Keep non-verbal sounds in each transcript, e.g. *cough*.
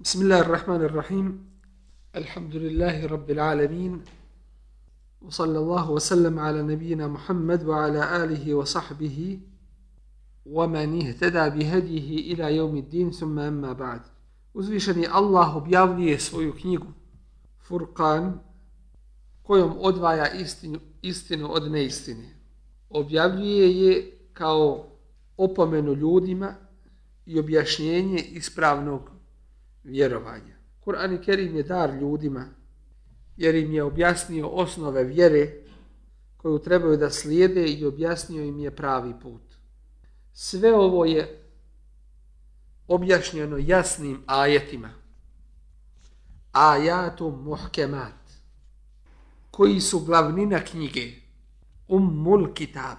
بسم الله الرحمن الرحيم الحمد لله رب العالمين وصلى الله وسلم على نبينا محمد وعلى آله وصحبه ومن اهتدى بهديه إلى يوم الدين ثم أما بعد Uzvišeni Allah objavljuje svoju knjigu Furkan kojom odvaja istinu, istinu od neistine. Objavljuje je kao opomenu ljudima i objašnjenje ispravnog vjerovanja. Kur'an i Kerim je dar ljudima jer im je objasnio osnove vjere koju trebaju da slijede i objasnio im je pravi put. Sve ovo je objašnjeno jasnim ajetima. Ajatu muhkemat koji su glavnina knjige Ummul Kitab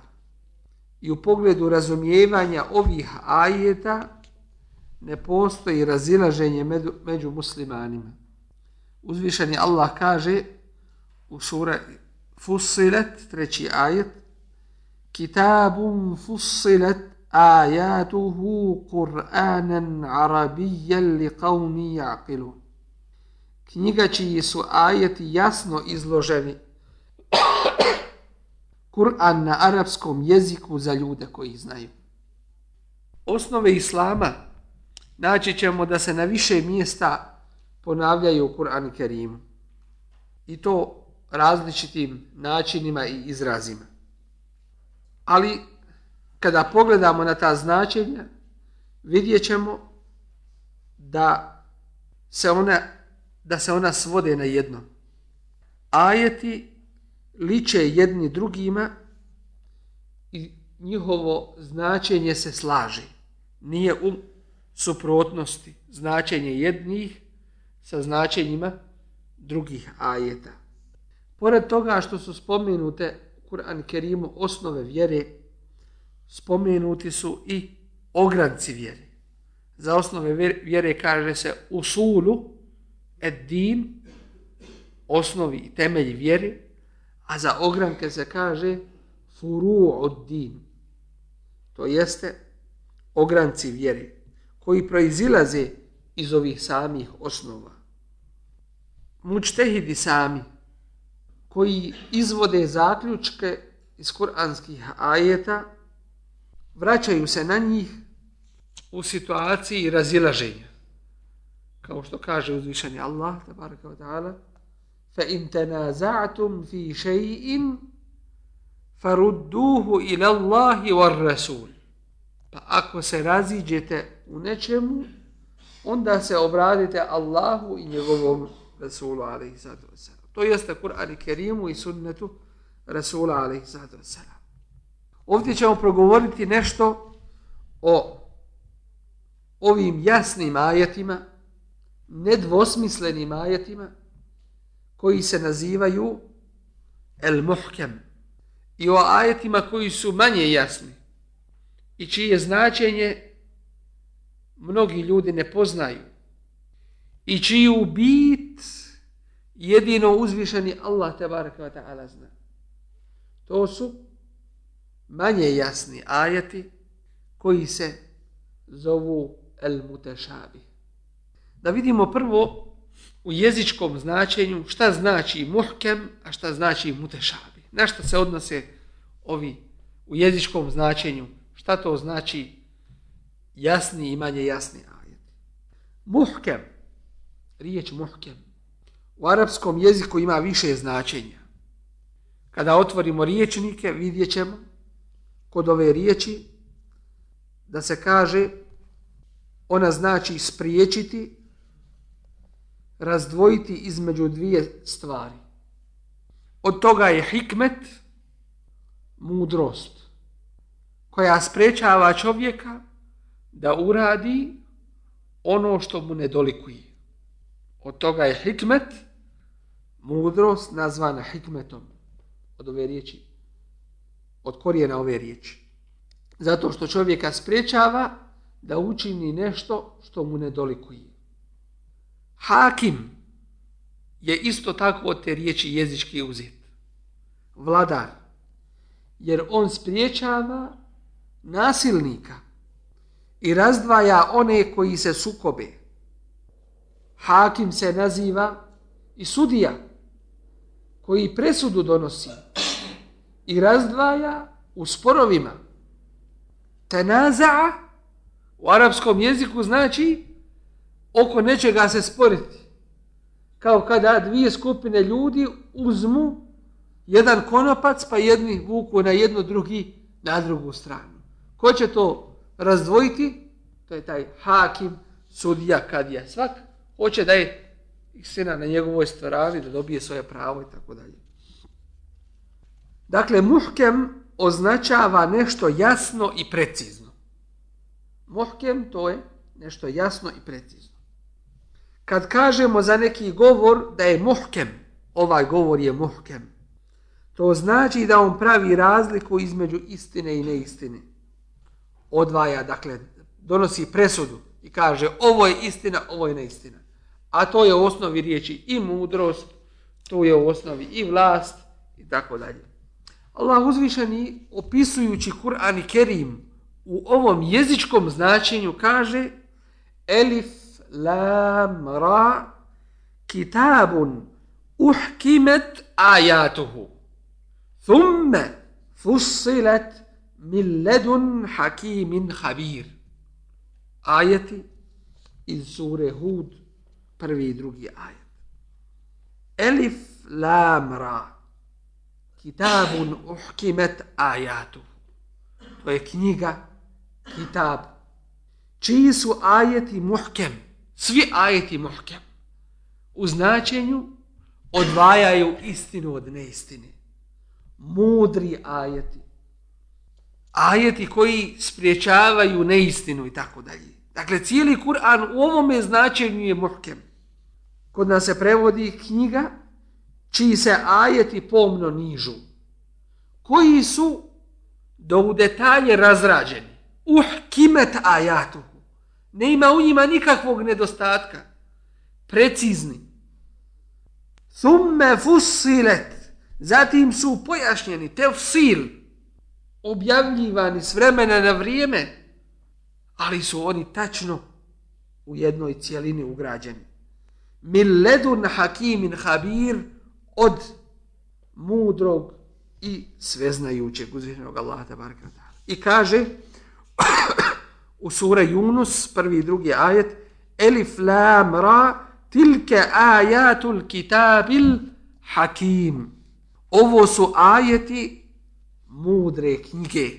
i u pogledu razumijevanja ovih ajeta ne postoji razilaženje među, među muslimanima. Uzvišeni Allah kaže u sura Fussilet, treći ajet, Kitabun fussilet ajatuhu Kur'anan arabijan li qavmi jaqilun. Knjiga čiji su ajeti jasno izloženi *coughs* Kur'an na arapskom jeziku za ljude koji znaju. Osnove Islama naći ćemo da se na više mjesta ponavljaju u Kur'an Kerimu. I to različitim načinima i izrazima. Ali kada pogledamo na ta značenja, vidjet ćemo da se ona, da se ona svode na jedno. Ajeti liče jedni drugima i njihovo značenje se slaže. Nije u suprotnosti značenje jednih sa značenjima drugih ajeta. Pored toga što su spomenute Kur'an Kerimu osnove vjere, spomenuti su i ogranci vjere. Za osnove vjere kaže se usulu, din, osnovi i temelji vjere, a za ogranke se kaže furu od din. To jeste ogranci vjere koji proizilaze iz ovih samih osnova. Mučtehidi sami, koji izvode zaključke iz kuranskih ajeta, vraćaju se na njih u situaciji razilaženja. Kao što kaže uzvišeni Allah, tabaraka wa ta'ala, fa in tanaza'tum fi shay'in farudduhu ila Allahi war rasul. Pa ako se raziđete u nečemu, onda se obradite Allahu i njegovom Rasulu alaihi sallatu wasalam. To jeste Kur'an i Kerimu i sunnetu Rasula alaihi sallatu wasalam. Ovdje ćemo progovoriti nešto o ovim jasnim ajetima, nedvosmislenim ajetima, koji se nazivaju El Muhkem. I o ajetima koji su manje jasni i čije značenje mnogi ljudi ne poznaju i čiju bit jedino uzvišeni Allah te baraka wa ta'ala zna. To su manje jasni ajati koji se zovu el mutešabi. Da vidimo prvo u jezičkom značenju šta znači muhkem, a šta znači mutešabi. Na šta se odnose ovi u jezičkom značenju Šta to znači jasni i manje jasni ajet? Muhkem, riječ muhkem, u arapskom jeziku ima više značenja. Kada otvorimo riječnike, vidjet ćemo kod ove riječi da se kaže ona znači spriječiti, razdvojiti između dvije stvari. Od toga je hikmet, mudrost koja sprečava čovjeka da uradi ono što mu ne dolikuje. Od toga je hikmet, mudrost nazvana hikmetom od ove riječi, od korijena ove riječi. Zato što čovjeka sprečava da učini nešto što mu ne dolikuje. Hakim je isto tako od te riječi jezički uzet. Vladar. Jer on spriječava nasilnika i razdvaja one koji se sukobe. Hakim se naziva i sudija koji presudu donosi i razdvaja u sporovima. Tenaza'a u arapskom jeziku znači oko nečega se sporiti. Kao kada dvije skupine ljudi uzmu jedan konopac pa jedni vuku na jedno drugi na drugu stranu. Ko će to razdvojiti? To je taj hakim, sudija, kadija. Svak hoće da je sina na njegovoj stvarani, da dobije svoje pravo i tako dalje. Dakle, muhkem označava nešto jasno i precizno. Muhkem to je nešto jasno i precizno. Kad kažemo za neki govor da je muhkem, ovaj govor je muhkem, to znači da on pravi razliku između istine i neistine. Odvaja, dakle, donosi presudu i kaže ovo je istina, ovo je neistina. A to je u osnovi riječi i mudrost, to je u osnovi i vlast i tako dalje. Allah uzvišeni opisujući Kur'an i Kerim u ovom jezičkom značenju kaže Elif lam ra kitabun uhkimet ajatuhu thumme fussilet min ledun hakimin habir ajeti iz sure Hud prvi i drugi ajet Elif lam ra kitabun uhkimet ajatu. To je knjiga, kitab, čiji su ajeti muhkem, svi ajeti muhkem, u značenju odvajaju istinu od neistine. Mudri ajeti. Ajeti koji spriječavaju neistinu i tako dalje. Dakle, cijeli Kur'an u ovome značenju je muhkem. Kod nas se prevodi knjiga, čiji se ajeti pomno nižu, koji su do u detalje razrađeni. Uh, ajatuhu. Ne ima u njima nikakvog nedostatka. Precizni. Thumme fussilet. Zatim su pojašnjeni, tefsil, objavljivani s vremena na vrijeme, ali su oni tačno u jednoj cijelini ugrađeni. Min ledun hakimin habir, od mudrog i sveznajućeg uzvišenog Allaha tabaraka ta'ala. I kaže u sura Yunus, prvi i drugi ajet, Elif lam ra tilke ajatul kitabil hakim. Ovo su ajeti mudre knjige.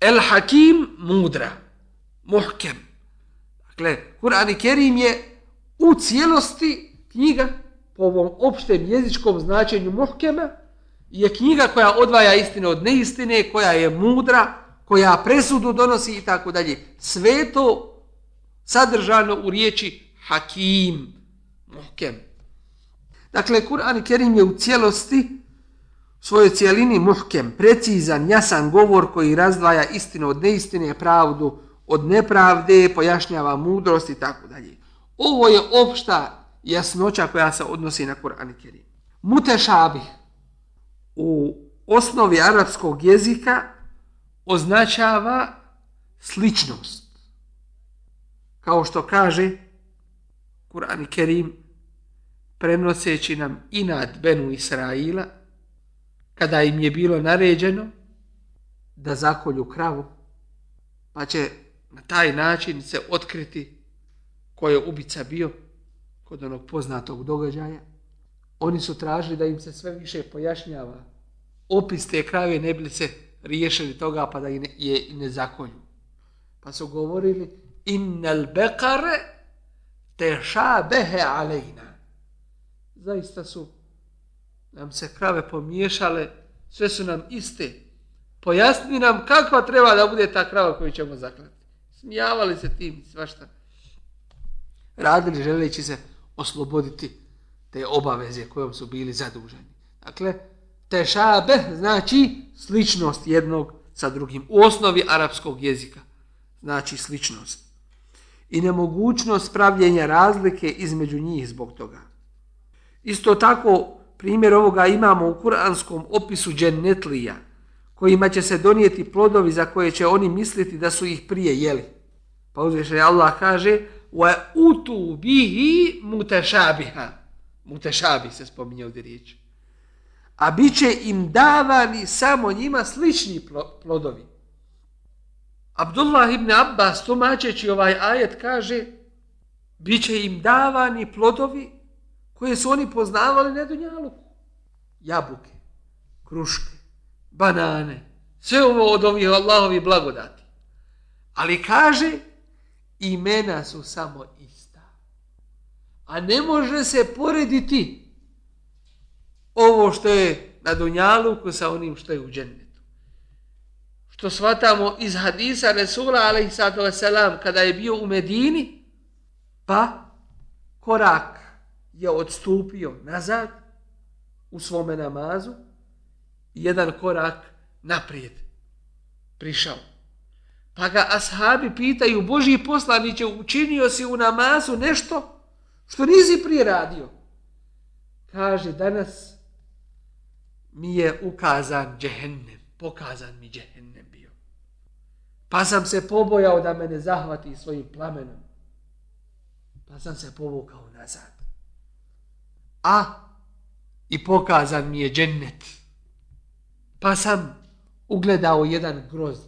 El hakim mudra. Muhkem. Dakle, Kur'an i Kerim je u cijelosti knjiga po ovom opštem jezičkom značenju muhkema, je knjiga koja odvaja istinu od neistine, koja je mudra, koja presudu donosi i tako dalje. Sve to sadržano u riječi hakim, muhkem. Dakle, Kur'an i Kerim je u cijelosti svojoj cijelini muhkem, precizan, jasan govor koji razdvaja istinu od neistine, pravdu od nepravde, pojašnjava mudrost i tako dalje. Ovo je opšta jasnoća koja se odnosi na Kur'an i Kerim. Mutešabih u osnovi arapskog jezika označava sličnost. Kao što kaže Kur'an i Kerim prenoseći nam inad Benu Israila kada im je bilo naređeno da zakolju kravu pa će na taj način se otkriti ko je ubica bio kod onog poznatog događaja, oni su tražili da im se sve više pojašnjava opis te krave ne bili se riješili toga pa da je ne zakolju. Pa su govorili innal bekare teša behe alejna. Zaista su nam se krave pomiješale, sve su nam iste. Pojasni nam kakva treba da bude ta krava koju ćemo zaklati. Smijavali se tim svašta. Radili želeći se osloboditi te obaveze kojom su bili zaduženi. Dakle, tešabe znači sličnost jednog sa drugim. U osnovi arapskog jezika znači sličnost. I nemogućnost pravljenja razlike između njih zbog toga. Isto tako, primjer ovoga imamo u kuranskom opisu džennetlija, kojima će se donijeti plodovi za koje će oni misliti da su ih prije jeli. Pa uzviše Allah kaže, wa utu bihi mutešabiha. Mutešabi se spominje ovdje riječ. A bit će im davani samo njima slični plodovi. Abdullah ibn Abbas, tumačeći ovaj ajet, kaže bit će im davani plodovi koje su oni poznavali na Dunjaluku. Jabuke, kruške, banane, sve ovo od ovih Allahovi blagodati. Ali kaže, imena su samo ista. A ne može se porediti ovo što je na Dunjaluku sa onim što je u džennetu. Što shvatamo iz hadisa Resula, alaihissalatu kada je bio u Medini, pa korak je odstupio nazad u svome namazu i jedan korak naprijed prišao. Pa ga ashabi pitaju, Boži poslaniće, učinio si u namazu nešto što nisi prije radio. Kaže, danas mi je ukazan džehennem, pokazan mi džehennem bio. Pa sam se pobojao da me ne zahvati svojim plamenom. Pa sam se povukao nazad. A i pokazan mi je džennet. Pa sam ugledao jedan grozd.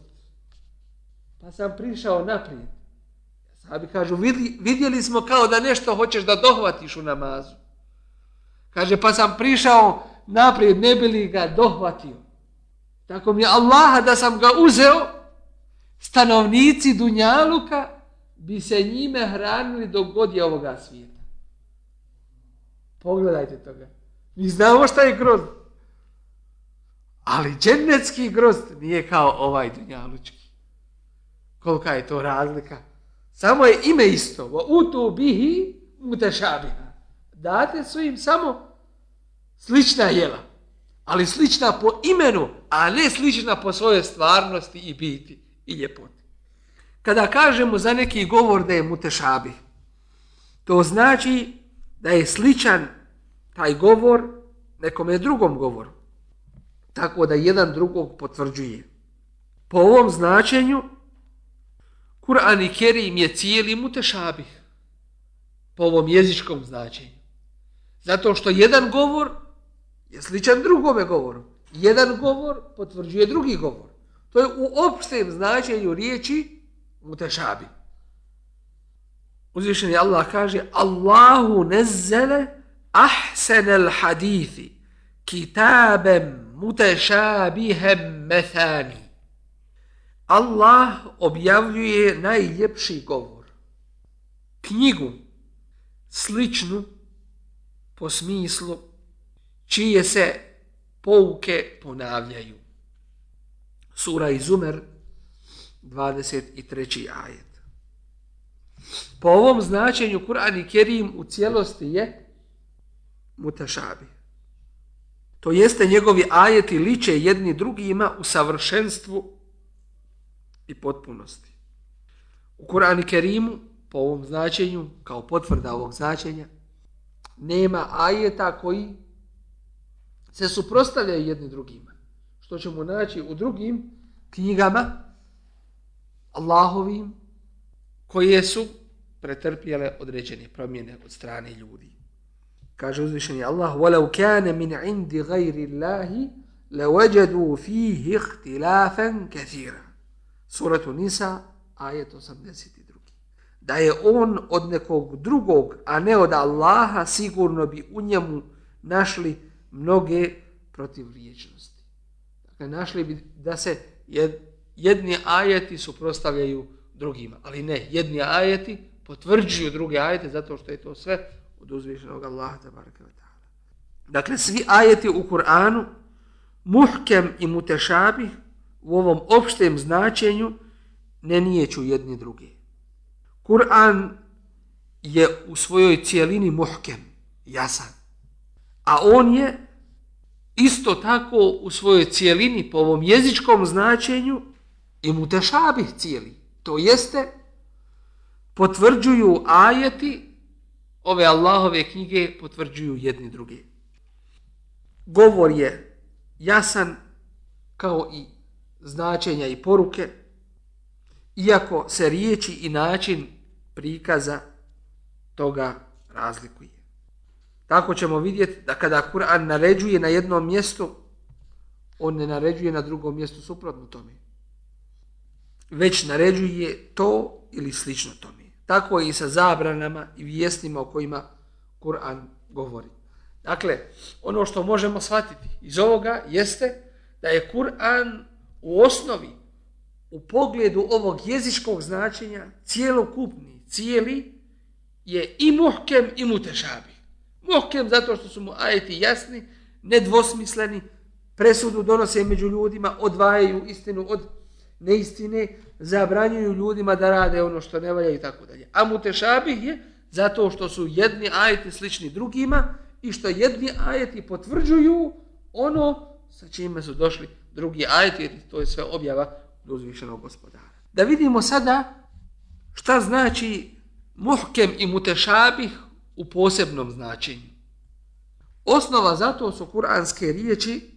Pa sam prišao naprijed. Sabi kažu, vidjeli smo kao da nešto hoćeš da dohvatiš u namazu. Kaže, pa sam prišao naprijed, ne bi li ga dohvatio. Tako mi je Allaha da sam ga uzeo, stanovnici Dunjaluka bi se njime hranili dok god je ovoga svijeta. Pogledajte toga. Mi znamo šta je grozd. Ali džennetski grozd nije kao ovaj dunjalučki. Kolika je to razlika? Samo je ime isto. U tu bihi mutešabiha. Date su im samo slična jela. Ali slična po imenu, a ne slična po svojoj stvarnosti i biti i ljepoti. Kada kažemo za neki govor da je mutešabih, to znači da je sličan taj govor nekome drugom govoru. Tako da jedan drugog potvrđuje. Po ovom značenju, Kur'an i Kerim je cijeli mutešabih. Po ovom jezičkom značenju. Zato što jedan govor je sličan drugome govoru. Jedan govor potvrđuje drugi govor. To je u opštem značenju riječi mutešabih. Uzvišeni Allah kaže Allahu nezzele ahsenel hadithi kitabem mutešabihem methani. Allah objavljuje najljepši govor. Knjigu sličnu po smislu čije se pouke ponavljaju. Sura Izumer 23. ajet. Po ovom značenju Kur'an i Kerim u cijelosti je mutašabi. To jeste njegovi ajeti liče jedni drugima u savršenstvu i potpunosti. U Kur'an i Kerimu, po ovom značenju, kao potvrda ovog značenja, nema ajeta koji se suprostavljaju jedni drugima. Što ćemo naći u drugim knjigama Allahovim koje su pretrpjele određene promjene od strane ljudi. Kaže uzvišeni Allah, وَلَوْ كَانَ مِنْ عِنْدِ غَيْرِ اللَّهِ لَوَجَدُوا فِيهِ اخْتِلَافًا كَثِيرًا Suratu Nisa, ajet 82. Da je on od nekog drugog, a ne od Allaha, sigurno bi u njemu našli mnoge protivriječnosti. Dakle, našli bi da se jedni ajeti suprostavljaju drugima. Ali ne, jedni ajeti potvrđuju druge ajete zato što je to sve od uzvišenog Allaha tabaraka wa ta'ala. Dakle, svi ajeti u Kur'anu, muhkem i mutešabih, u ovom opštem značenju, ne nijeću jedni druge. Kur'an je u svojoj cijelini muhkem, jasan. A on je isto tako u svojoj cijelini po ovom jezičkom značenju i mutešabih cijeli. To jeste, potvrđuju ajeti ove Allahove knjige potvrđuju jedni drugi. Govor je jasan kao i značenja i poruke, iako se riječi i način prikaza toga razlikuje. Tako ćemo vidjeti da kada Kur'an naređuje na jednom mjestu, on ne naređuje na drugom mjestu suprotno tome. Već naređuje to ili slično tome. Tako i sa zabranama i vijestima o kojima Kur'an govori. Dakle, ono što možemo shvatiti iz ovoga jeste da je Kur'an u osnovi, u pogledu ovog jezičkog značenja, cijelokupni, cijeli, je i muhkem i mutešabi. Muhkem zato što su mu ajeti jasni, nedvosmisleni, presudu donose među ljudima, odvajaju istinu od neistine, zabranjuju ljudima da rade ono što ne valja i tako dalje. A mutešabih je zato što su jedni ajeti slični drugima i što jedni ajeti potvrđuju ono sa čime su došli drugi ajeti, jer to je sve objava uzvišenog gospodara. Da vidimo sada šta znači muhkem i mutešabih u posebnom značenju. Osnova za to su kuranske riječi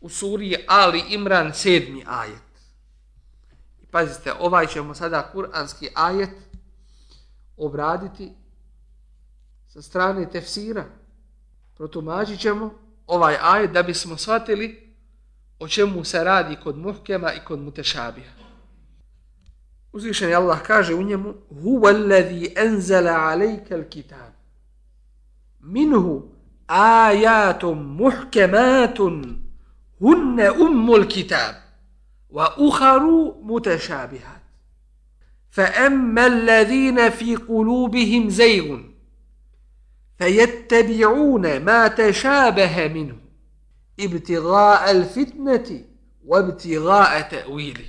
u suri Ali Imran 7. ajet. Pazite, ovaj ćemo sada kuranski ajet obraditi sa strane tefsira. Protumačit ćemo ovaj ajet da bismo shvatili o čemu se radi kod muhkema i kod mutešabija. Uzvišen Allah kaže u njemu Huwa alladhi enzala alejka al-kitab minhu ajatum muhkematun hunne ummul kitab mutashabihat fa amma alladhina fi qulubihim zaygun فيتبعون ما تشابه منه ابتغاء الفتنة وابتغاء تأويله.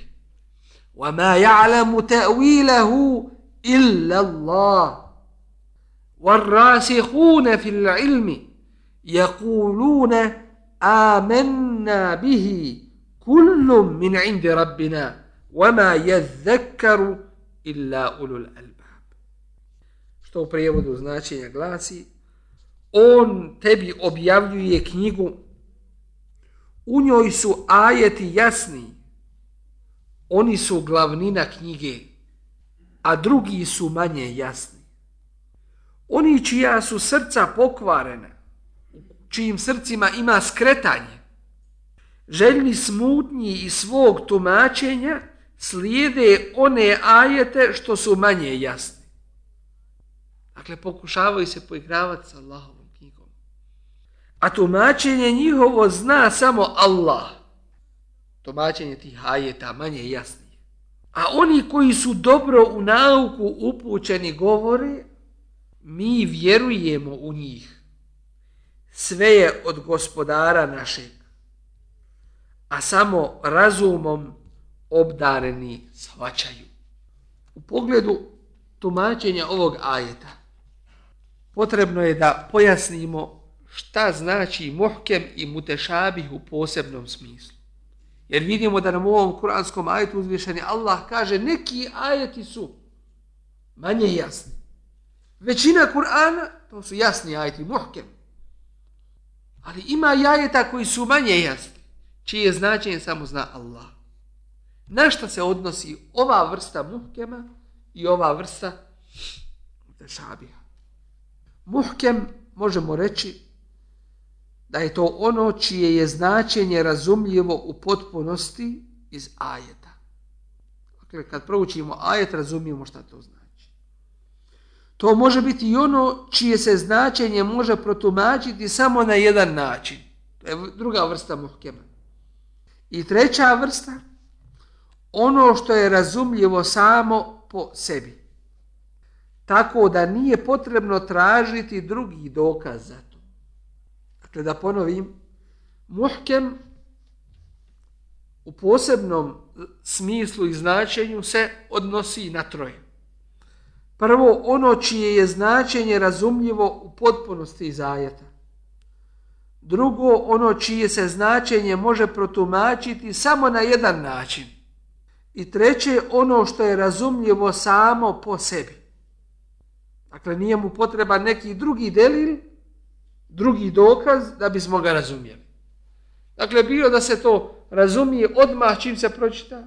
وما يعلم تأويله إلا الله. والراسخون في العلم يقولون آمنا به كل من عند ربنا وما يذكر إلا أولو الألباب što u prijevodu značenja glasi on tebi objavljuje knjigu u njoj su ajeti jasni oni su glavnina knjige a drugi su manje jasni oni čija su srca pokvarena čijim srcima ima skretanje željni smutnji i svog tumačenja slijede one ajete što su manje jasni dakle pokušavaju se poigravati sa knjigom. a tumačenje njihovo zna samo Allah. Tumačenje tih ajeta manje jasni. A oni koji su dobro u nauku upućeni govore, mi vjerujemo u njih. Sve je od gospodara našeg. A samo razumom obdareni svačaju. U pogledu tumačenja ovog ajeta potrebno je da pojasnimo šta znači muhkem i mutešabih u posebnom smislu. Jer vidimo da nam u ovom kuranskom ajetu uzvišeni Allah kaže neki ajeti su manje jasni. Većina Kur'ana, to su jasni ajeti, muhkem. Ali ima ajeta koji su manje jasni, čije značenje samo zna Allah. Na šta se odnosi ova vrsta muhkema i ova vrsta mutešabija? Muhkem, možemo reći, da je to ono čije je značenje razumljivo u potpunosti iz ajeta. Dakle, kad proučimo ajet, razumijemo šta to znači. To može biti i ono čije se značenje može protumačiti samo na jedan način. To je druga vrsta muhkema. I treća vrsta, ono što je razumljivo samo po sebi. Tako da nije potrebno tražiti drugi dokaz za to. Dakle, da ponovim, muhkem u posebnom smislu i značenju se odnosi na troje. Prvo, ono čije je značenje razumljivo u potpunosti iz ajeta. Drugo, ono čije se značenje može protumačiti samo na jedan način. I treće, ono što je razumljivo samo po sebi. Dakle, nije mu potreba neki drugi delil, drugi dokaz da bismo ga razumijeli. Dakle, bilo da se to razumije odmah čim se pročita,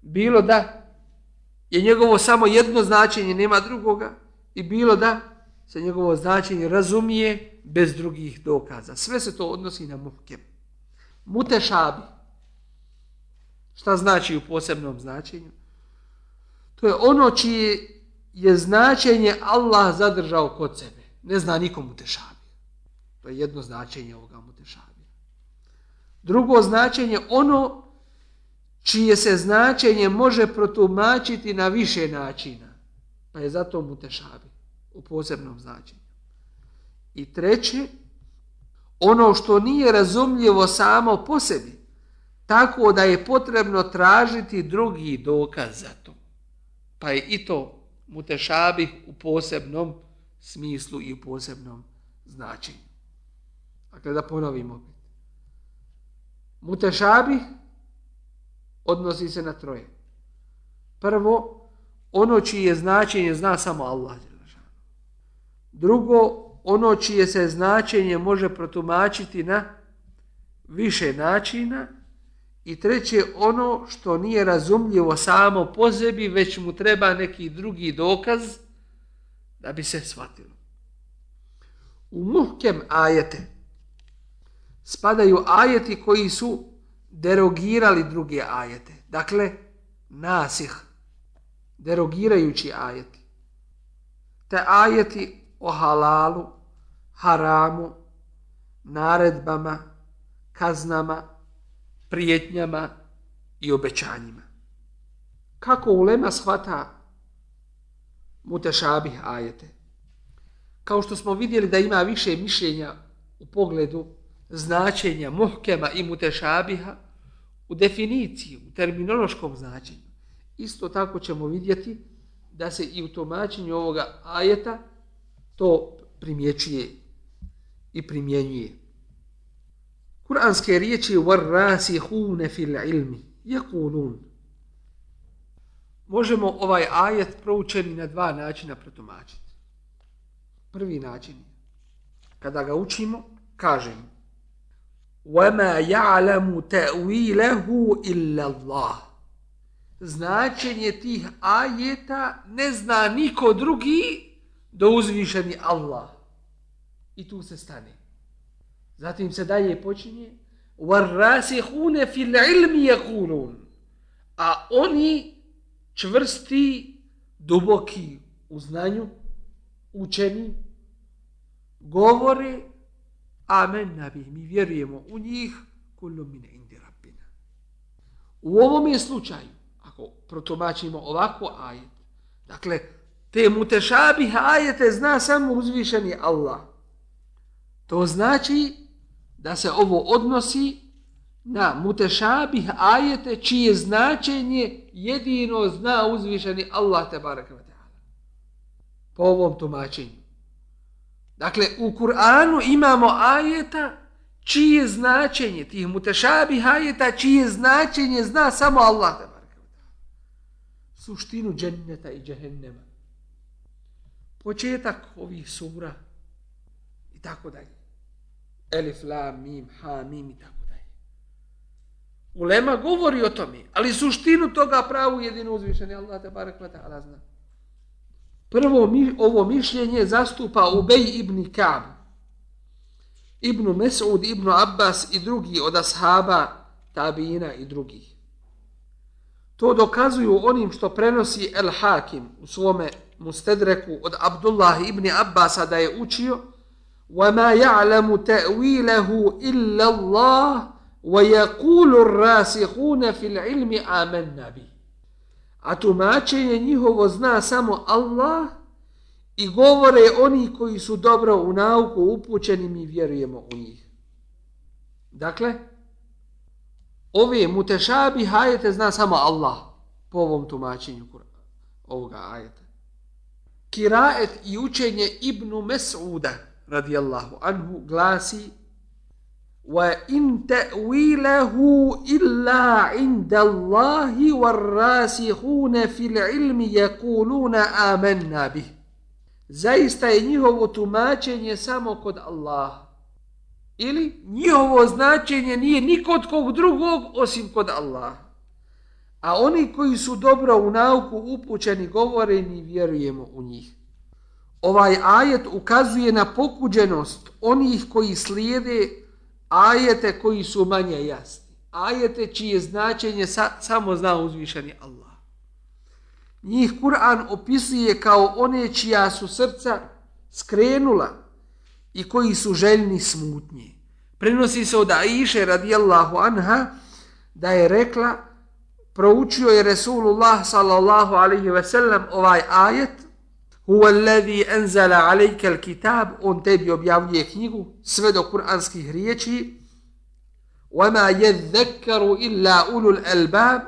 bilo da je njegovo samo jedno značenje, nema drugoga, i bilo da se njegovo značenje razumije bez drugih dokaza. Sve se to odnosi na muhkem. Mutešabi. Šta znači u posebnom značenju? To je ono čije je značenje Allah zadržao kod sebe. Ne zna nikom mutešabi. To je jedno značenje ovoga mutešabi. Drugo značenje, ono čije se značenje može protumačiti na više načina. Pa je zato mutešabi u posebnom značenju. I treće, ono što nije razumljivo samo po sebi, tako da je potrebno tražiti drugi dokaz za to. Pa je i to mutešabih u posebnom smislu i u posebnom značenju. Dakle, da ponovimo opet. Mutešabi odnosi se na troje. Prvo, ono čije značenje zna samo Allah. Drugo, ono čije se značenje može protumačiti na više načina. I treće, ono što nije razumljivo samo po sebi, već mu treba neki drugi dokaz da bi se shvatilo. U muhkem ajete spadaju ajeti koji su derogirali druge ajete. Dakle, nasih, derogirajući ajeti. Te ajeti o halalu, haramu, naredbama, kaznama, prijetnjama i obećanjima. Kako ulema shvata mutešabih ajete? Kao što smo vidjeli da ima više mišljenja u pogledu značenja muhkema i mutešabiha u definiciji, u terminološkom značenju. Isto tako ćemo vidjeti da se i u tumačenju ovoga ajeta to primjećuje i primjenjuje. Kur'anske riječi وَرَّاسِهُونَ فِي الْعِلْمِ يَقُولُونَ Možemo ovaj ajet proučeni na dva načina protumačiti. Prvi način kada ga učimo, kažemo وَمَا يَعْلَمُ تَأْوِيلَهُ إِلَّا اللَّهِ Značenje tih ajeta ne zna niko drugi do uzvišeni Allah. I tu se stane. Zatim se dalje počinje وَالرَّاسِحُونَ فِي الْعِلْمِ يَقُولُونَ A oni čvrsti, duboki u znanju, učeni, govore Amen nabi, mi vjerujemo u njih, kullu min indi rabbina. U ovom je slučaju, ako protumačimo ovako ajet, dakle, te mutešabih ajete zna samo uzvišeni Allah. To znači da se ovo odnosi na mutešabih ajete čije značenje jedino zna uzvišeni Allah te baraka Po ovom tumačenju. Dakle, u Kur'anu imamo ajeta čije značenje, tih mutešabih ajeta, čije značenje zna samo Allah. Suštinu dženneta i džehennema. Početak ovih sura i tako dalje. Elif, la, mim, ha, mim i tako dalje. Ulema govori o tome, ali suštinu toga pravu jedino uzvišeni Allah te barek vata zna. Prvo mi, ovo mišljenje zastupa Ubej ibn Ka'b, ibn Mes'ud, ibn Abbas i drugi od ashaba, tabina i drugih. To dokazuju onim što prenosi El Hakim u svome mustedreku od Abdullah ibn Abbasa da je učio وَمَا يَعْلَمُ تَأْوِيلَهُ إِلَّا اللَّهُ وَيَقُولُ الرَّاسِخُونَ فِي الْعِلْمِ آمَنَّ بِهِ a tumačenje njihovo zna samo Allah i govore oni koji su dobro u nauku upućeni mi vjerujemo u njih. Dakle, ove mutešabi hajete zna samo Allah po ovom tumačenju ovoga ajeta. Kiraet i učenje Ibnu Mes'uda radijallahu anhu glasi وَإِن تَأْوِيلَهُ إِلَّا عِنْدَ اللَّهِ وَالرَّاسِخُونَ فِي الْعِلْمِ يَقُولُونَ آمَنَّا بِهِ Zaista je njihovo tumačenje samo kod Allaha. Ili njihovo značenje nije ni kod kog drugog osim kod Allaha. A oni koji su dobro u nauku upućeni govore mi vjerujemo u njih. ovaj ajet ukazuje na pokuđenost onih koji slijede ajete koji su manje jasni. Ajete čije značenje sa, samo zna uzvišeni Allah. Njih Kur'an opisuje kao one čija su srca skrenula i koji su željni smutnje. Prenosi se od Aiše radijallahu anha da je rekla, proučio je Resulullah sallallahu alaihi ve sellem ovaj ajet, huwa alladhi anzala alayka alkitab on tebi objavljuje knjigu sve do kuranskih riječi wama yadhakkaru illa ulul albab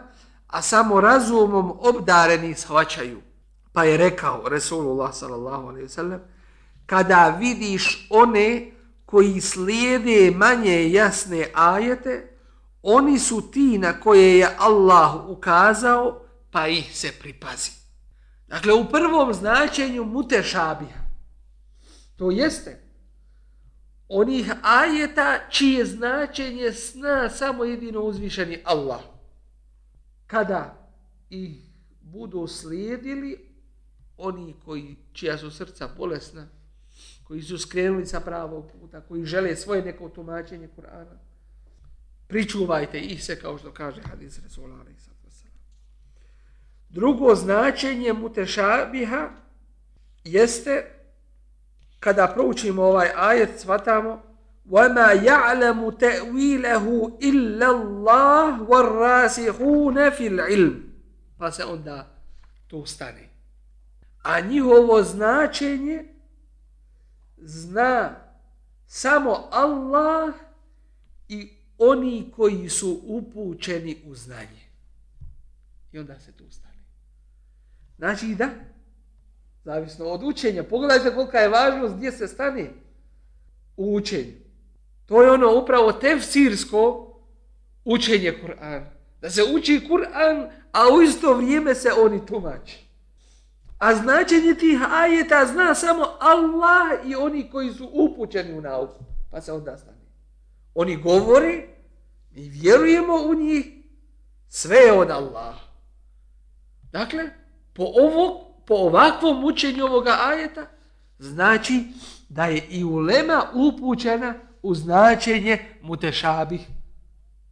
a samo razumom obdareni shvaćaju pa je rekao Resulullah sallallahu alejhi ve sellem kada vidiš one koji slijede manje jasne ajete oni su ti na koje je Allah ukazao pa ih se pripazi Dakle, u prvom značenju mutešabija, to jeste onih ajeta čije značenje sna samo jedino uzvišeni Allah. Kada ih budu slijedili oni koji, čija su srca bolesna, koji su skrenuli sa pravog puta, koji žele svoje neko tumačenje Kur'ana, pričuvajte ih se kao što kaže hadis Resulana Isa. Drugo značenje mutešabiha jeste kada proučimo ovaj ajet svatamo وَمَا يَعْلَمُ تَأْوِيلَهُ إِلَّا اللَّهُ وَالرَّاسِحُونَ فِي الْعِلْمِ Pa se onda to stane. A njihovo značenje zna samo Allah i oni koji su upućeni u znanje. I onda se tu stane. Znači da, zavisno od učenja. Pogledajte kolika je važnost gdje se stane u učenju. To je ono upravo tefsirsko učenje Kur'ana. Da se uči Kur'an, a u isto vrijeme se oni tumači. A značenje tih ajeta zna samo Allah i oni koji su upućeni u nauku. Pa se onda stane. Oni govori, mi vjerujemo u njih, sve je od Allaha. Dakle, po, ovog, po ovakvom učenju ovoga ajeta, znači da je i ulema upućena u značenje mutešabih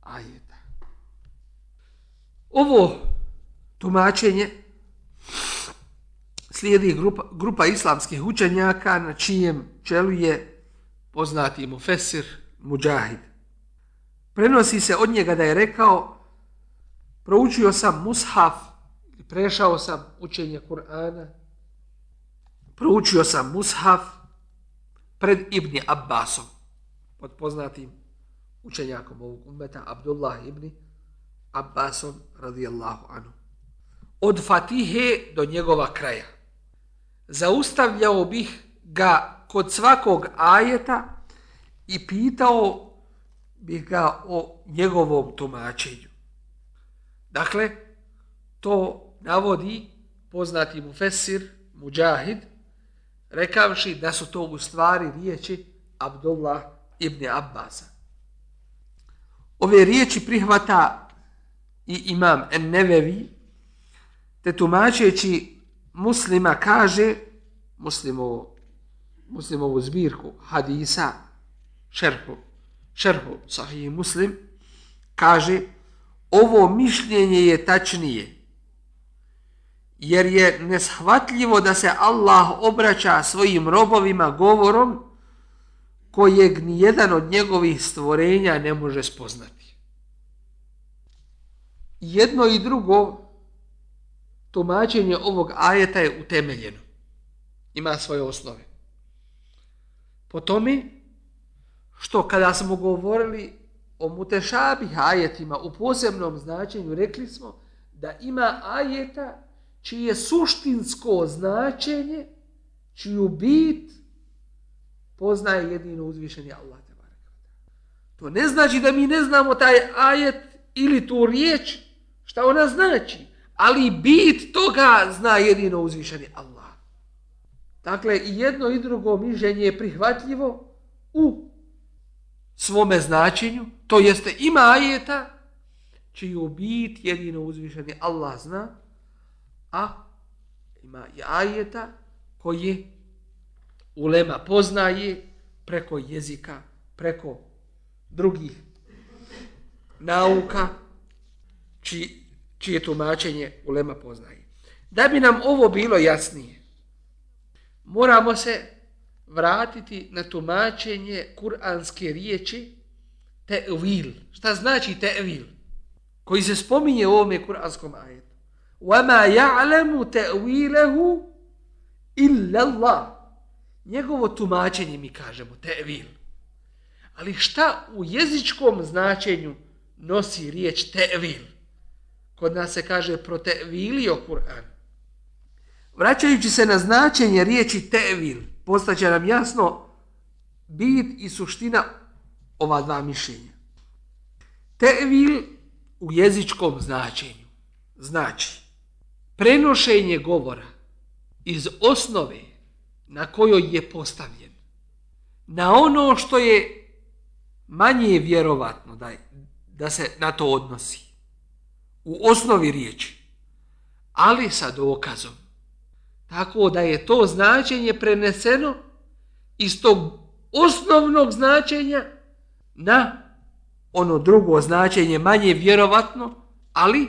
ajeta. Ovo tumačenje slijedi grupa, grupa islamskih učenjaka na čijem čelu je poznati mufesir Mujahid. Prenosi se od njega da je rekao proučio sam mushaf prešao sam učenje Kur'ana, proučio sam mushaf pred Ibni Abbasom, pod poznatim učenjakom ovog umeta, Abdullah ibn Abbasom radijallahu anhu. Od Fatihe do njegova kraja. Zaustavljao bih ga kod svakog ajeta i pitao bih ga o njegovom tumačenju. Dakle, to navodi poznati mu Fesir, Mujahid, rekavši da su to u stvari riječi Abdullah ibn Abbasa. Ove riječi prihvata i imam Ennevevi, te tumačeći muslima kaže, muslimovo, muslimovu zbirku hadisa, šerhu, šerhu sahih muslim, kaže, ovo mišljenje je tačnije, jer je neshvatljivo da se Allah obraća svojim robovima govorom kojeg ni jedan od njegovih stvorenja ne može spoznati. Jedno i drugo tumačenje ovog ajeta je utemeljeno. Ima svoje osnove. Po tome što kada smo govorili o mutešabih ajetima u posebnom značenju, rekli smo da ima ajeta čije suštinsko značenje, čiju bit poznaje jedino uzvišeni Allah. To ne znači da mi ne znamo taj ajet ili tu riječ, šta ona znači, ali bit toga zna jedino uzvišeni Allah. Dakle, i jedno i drugo mišljenje je prihvatljivo u svome značenju, to jeste ima ajeta čiju bit jedino uzvišeni Allah zna, a ima i ajeta koji ulema poznaje preko jezika, preko drugih nauka, či, čije tumačenje ulema poznaje. Da bi nam ovo bilo jasnije, moramo se vratiti na tumačenje kuranske riječi te'vil. Šta znači te'vil? Koji se spominje u ovome kuranskom ajetu. وَمَا يَعْلَمُ تَأْوِيلَهُ إِلَّا اللَّهُ Njegovo tumačenje mi kažemo, te'vil. Ali šta u jezičkom značenju nosi riječ te'vil? Kod nas se kaže protevilio Kur'an. Vraćajući se na značenje riječi te'vil, postaće nam jasno bit i suština ova dva mišljenja. Te'vil u jezičkom značenju znači prenošenje govora iz osnove na kojoj je postavljen na ono što je manje vjerovatno da, da se na to odnosi u osnovi riječi ali sa dokazom tako da je to značenje preneseno iz tog osnovnog značenja na ono drugo značenje manje vjerovatno ali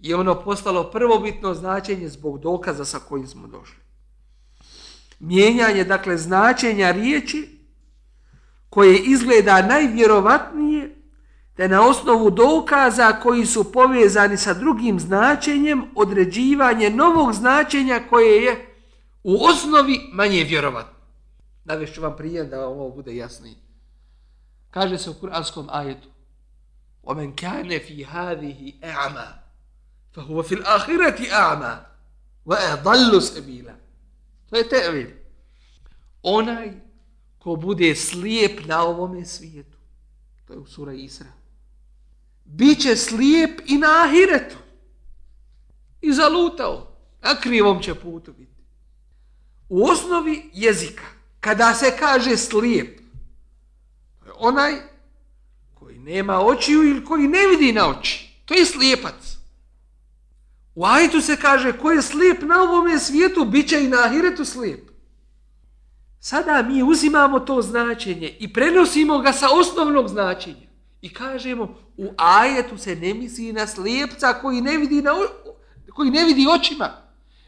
je ono postalo prvobitno značenje zbog dokaza sa kojim smo došli. Mijenjanje, dakle, značenja riječi koje izgleda najvjerovatnije te na osnovu dokaza koji su povezani sa drugim značenjem određivanje novog značenja koje je u osnovi manje vjerovatno. Navešću vam prijem da ovo bude jasnije. Kaže se u kuranskom ajetu وَمَنْ كَانَ فِي هَذِهِ اَعْمَا فهو في الآخرة أعمى وأضل سبيلا To je tevil. Onaj ko bude slijep na ovome svijetu, to je u sura Isra, bit će slijep i na ahiretu. I zalutao. Na krivom će putu biti. U osnovi jezika, kada se kaže slijep, to je onaj koji nema očiju ili koji ne vidi na oči. To je slijepac. U ajitu se kaže ko je slijep na ovome svijetu, bit će i na ahiretu slijep. Sada mi uzimamo to značenje i prenosimo ga sa osnovnog značenja. I kažemo, u ajetu se ne misli na slijepca koji ne vidi, na, koji ne vidi očima,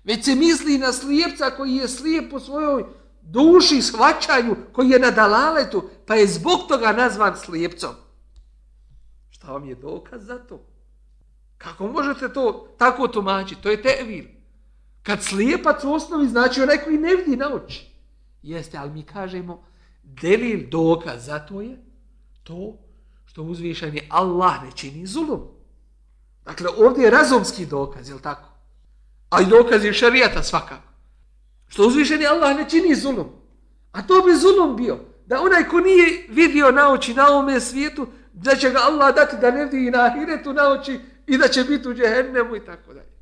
već se misli na slijepca koji je slijep po svojoj duši, shvaćanju, koji je na dalaletu, pa je zbog toga nazvan slijepcom. Šta vam je dokaz za to? Kako možete to tako tumačiti? To je tevil. Kad slijepac u osnovi znači onaj koji ne vidi na oči. Jeste, ali mi kažemo delil dokaz za to je to što uzvišeni Allah ne čini zulum. Dakle, ovdje je razumski dokaz, je li tako? A i dokaz je šarijata svakako. Što uzvišeni Allah ne čini zulum. A to bi zulum bio. Da onaj ko nije vidio na oči na ovome svijetu, da će ga Allah dati da ne vidi na ahiretu na oči, i da će biti u džehennemu i tako dalje.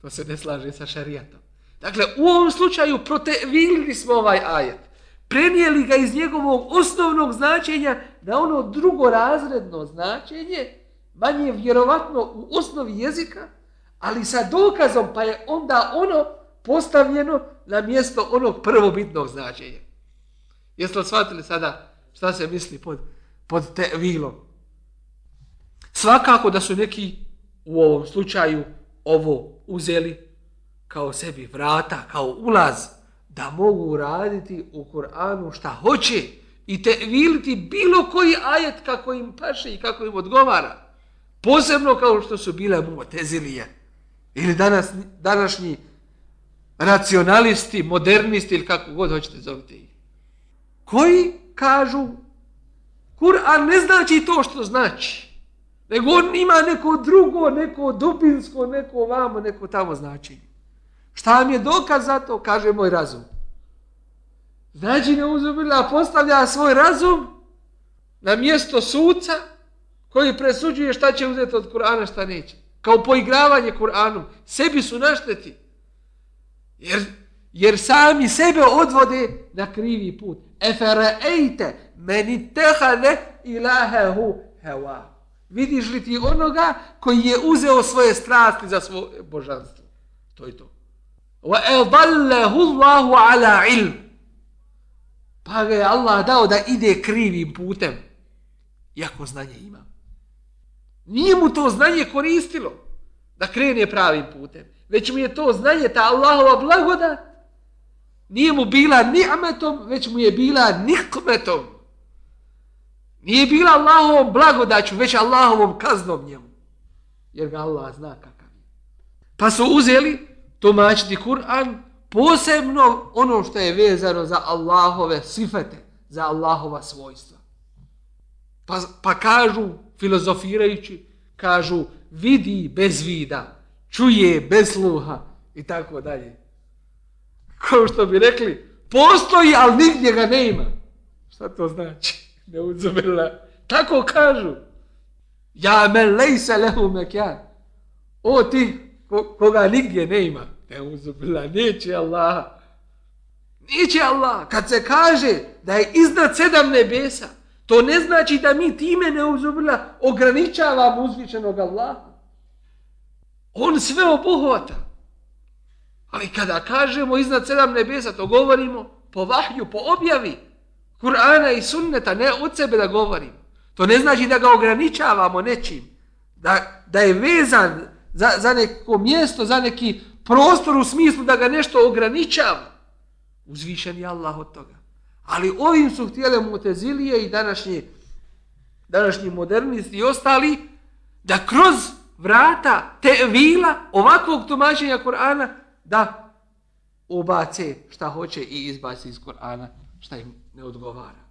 To se ne slaže sa šarijatom. Dakle, u ovom slučaju protevilili smo ovaj ajet. Prenijeli ga iz njegovog osnovnog značenja na ono drugorazredno značenje, manje vjerovatno u osnovi jezika, ali sa dokazom, pa je onda ono postavljeno na mjesto onog prvobitnog značenja. Jeste li shvatili sada šta se misli pod, pod te vilom? Svakako da su neki u ovom slučaju ovo uzeli kao sebi vrata, kao ulaz, da mogu raditi u Kur'anu šta hoće i te viliti bilo koji ajet kako im paše i kako im odgovara. Posebno kao što su bile mutezilije ili danas, današnji racionalisti, modernisti ili kako god hoćete zovite ih. Koji kažu Kur'an ne znači to što znači. Nego on ima neko drugo, neko dubinsko, neko vamo, neko tamo značenje. Šta vam je dokaz za to? Kaže moj razum. Znači ne uzubila, postavlja svoj razum na mjesto suca koji presuđuje šta će uzeti od Kur'ana, šta neće. Kao poigravanje Kur'anom. Sebi su našteti. Jer, jer sami sebe odvode na krivi put. Efere ejte meni tehane ilahehu hewa. Vidiš li ti onoga koji je uzeo svoje strasti za svoje božanstvo? To je to. Wa اللَّهُ عَلَى ala ilm. Pa ga je Allah dao da ide krivim putem. Iako znanje ima. Nije mu to znanje koristilo da krene pravim putem. Već mu je to znanje, ta Allahova blagodat, nije mu bila ni'metom, već mu je bila nikmetom. Nije bila Allahovom blagodaću, već Allahovom kaznom njemu. Jer ga Allah zna kakav je. Pa su uzeli tumačiti Kur'an, posebno ono što je vezano za Allahove sifete, za Allahova svojstva. Pa, pa kažu, filozofirajući, kažu, vidi bez vida, čuje bez sluha i tako dalje. Kao što bi rekli, postoji, ali nigdje ga ne ima. Šta to znači? *laughs* Ne uzumila. Tako kažu. Ja me lejse lehu mekjan. O ti, ko, koga nigdje ne ima. Ne uzubila, neće Allah. Neće Allah. Kad se kaže da je iznad sedam nebesa, to ne znači da mi time ne uzubila ograničavamo uzvišenog Allaha. On sve obuhvata. Ali kada kažemo iznad sedam nebesa, to govorimo po vahju, po objavi Kur'ana i sunneta, ne od sebe da govorimo. To ne znači da ga ograničavamo nečim. Da, da je vezan za, za neko mjesto, za neki prostor u smislu da ga nešto ograničava. Uzvišen je Allah od toga. Ali ovim su htjele mutezilije i današnji, današnji modernisti i ostali da kroz vrata te vila ovakvog tumačenja Kur'ana da ubace šta hoće i izbace iz Kur'ana šta im ne odgovara.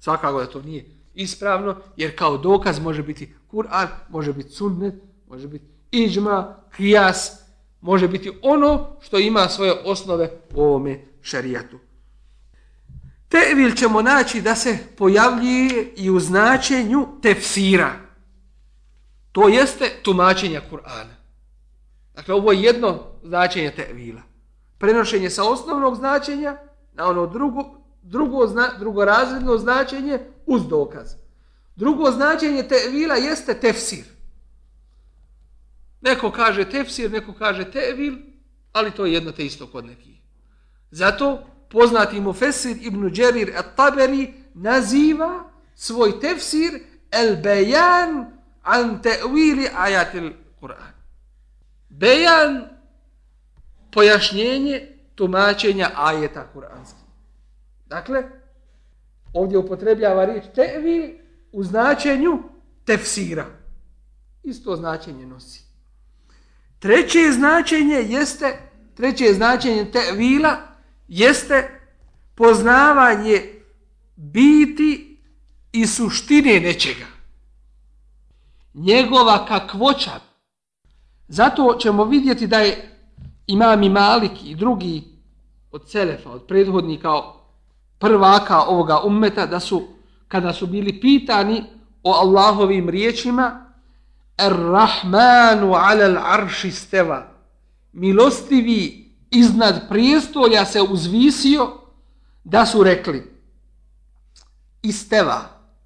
Svakako da to nije ispravno, jer kao dokaz može biti Kur'an, može biti sunnet, može biti iđma, kijas, može biti ono što ima svoje osnove u ovome šarijatu. Tevil ćemo naći da se pojavljuje i u značenju tefsira. To jeste tumačenja Kur'ana. Dakle, ovo je jedno značenje tevila. Prenošenje sa osnovnog značenja na ono drugo, drugo, zna, drugorazredno značenje uz dokaz. Drugo značenje tevila jeste tefsir. Neko kaže tefsir, neko kaže tevil, ali to je jedno te isto kod nekih. Zato poznati mu Fesir ibn Đerir at-Taberi naziva svoj tefsir el bejan an te'wili ajatil Kur'an. Bejan pojašnjenje tumačenja ajeta Kur'anski. Dakle, ovdje upotrebljava riječ te'vil u značenju tefsira. Isto značenje nosi. Treće značenje jeste, treće značenje te'vila jeste poznavanje biti i suštine nečega njegova kakvoća. Zato ćemo vidjeti da je imam i Malik i drugi od Selefa, od prethodnika prvaka ovoga ummeta, da su, kada su bili pitani o Allahovim riječima, Ar-Rahmanu alal arši steva, milostivi iznad prijestolja se uzvisio, da su rekli, isteva,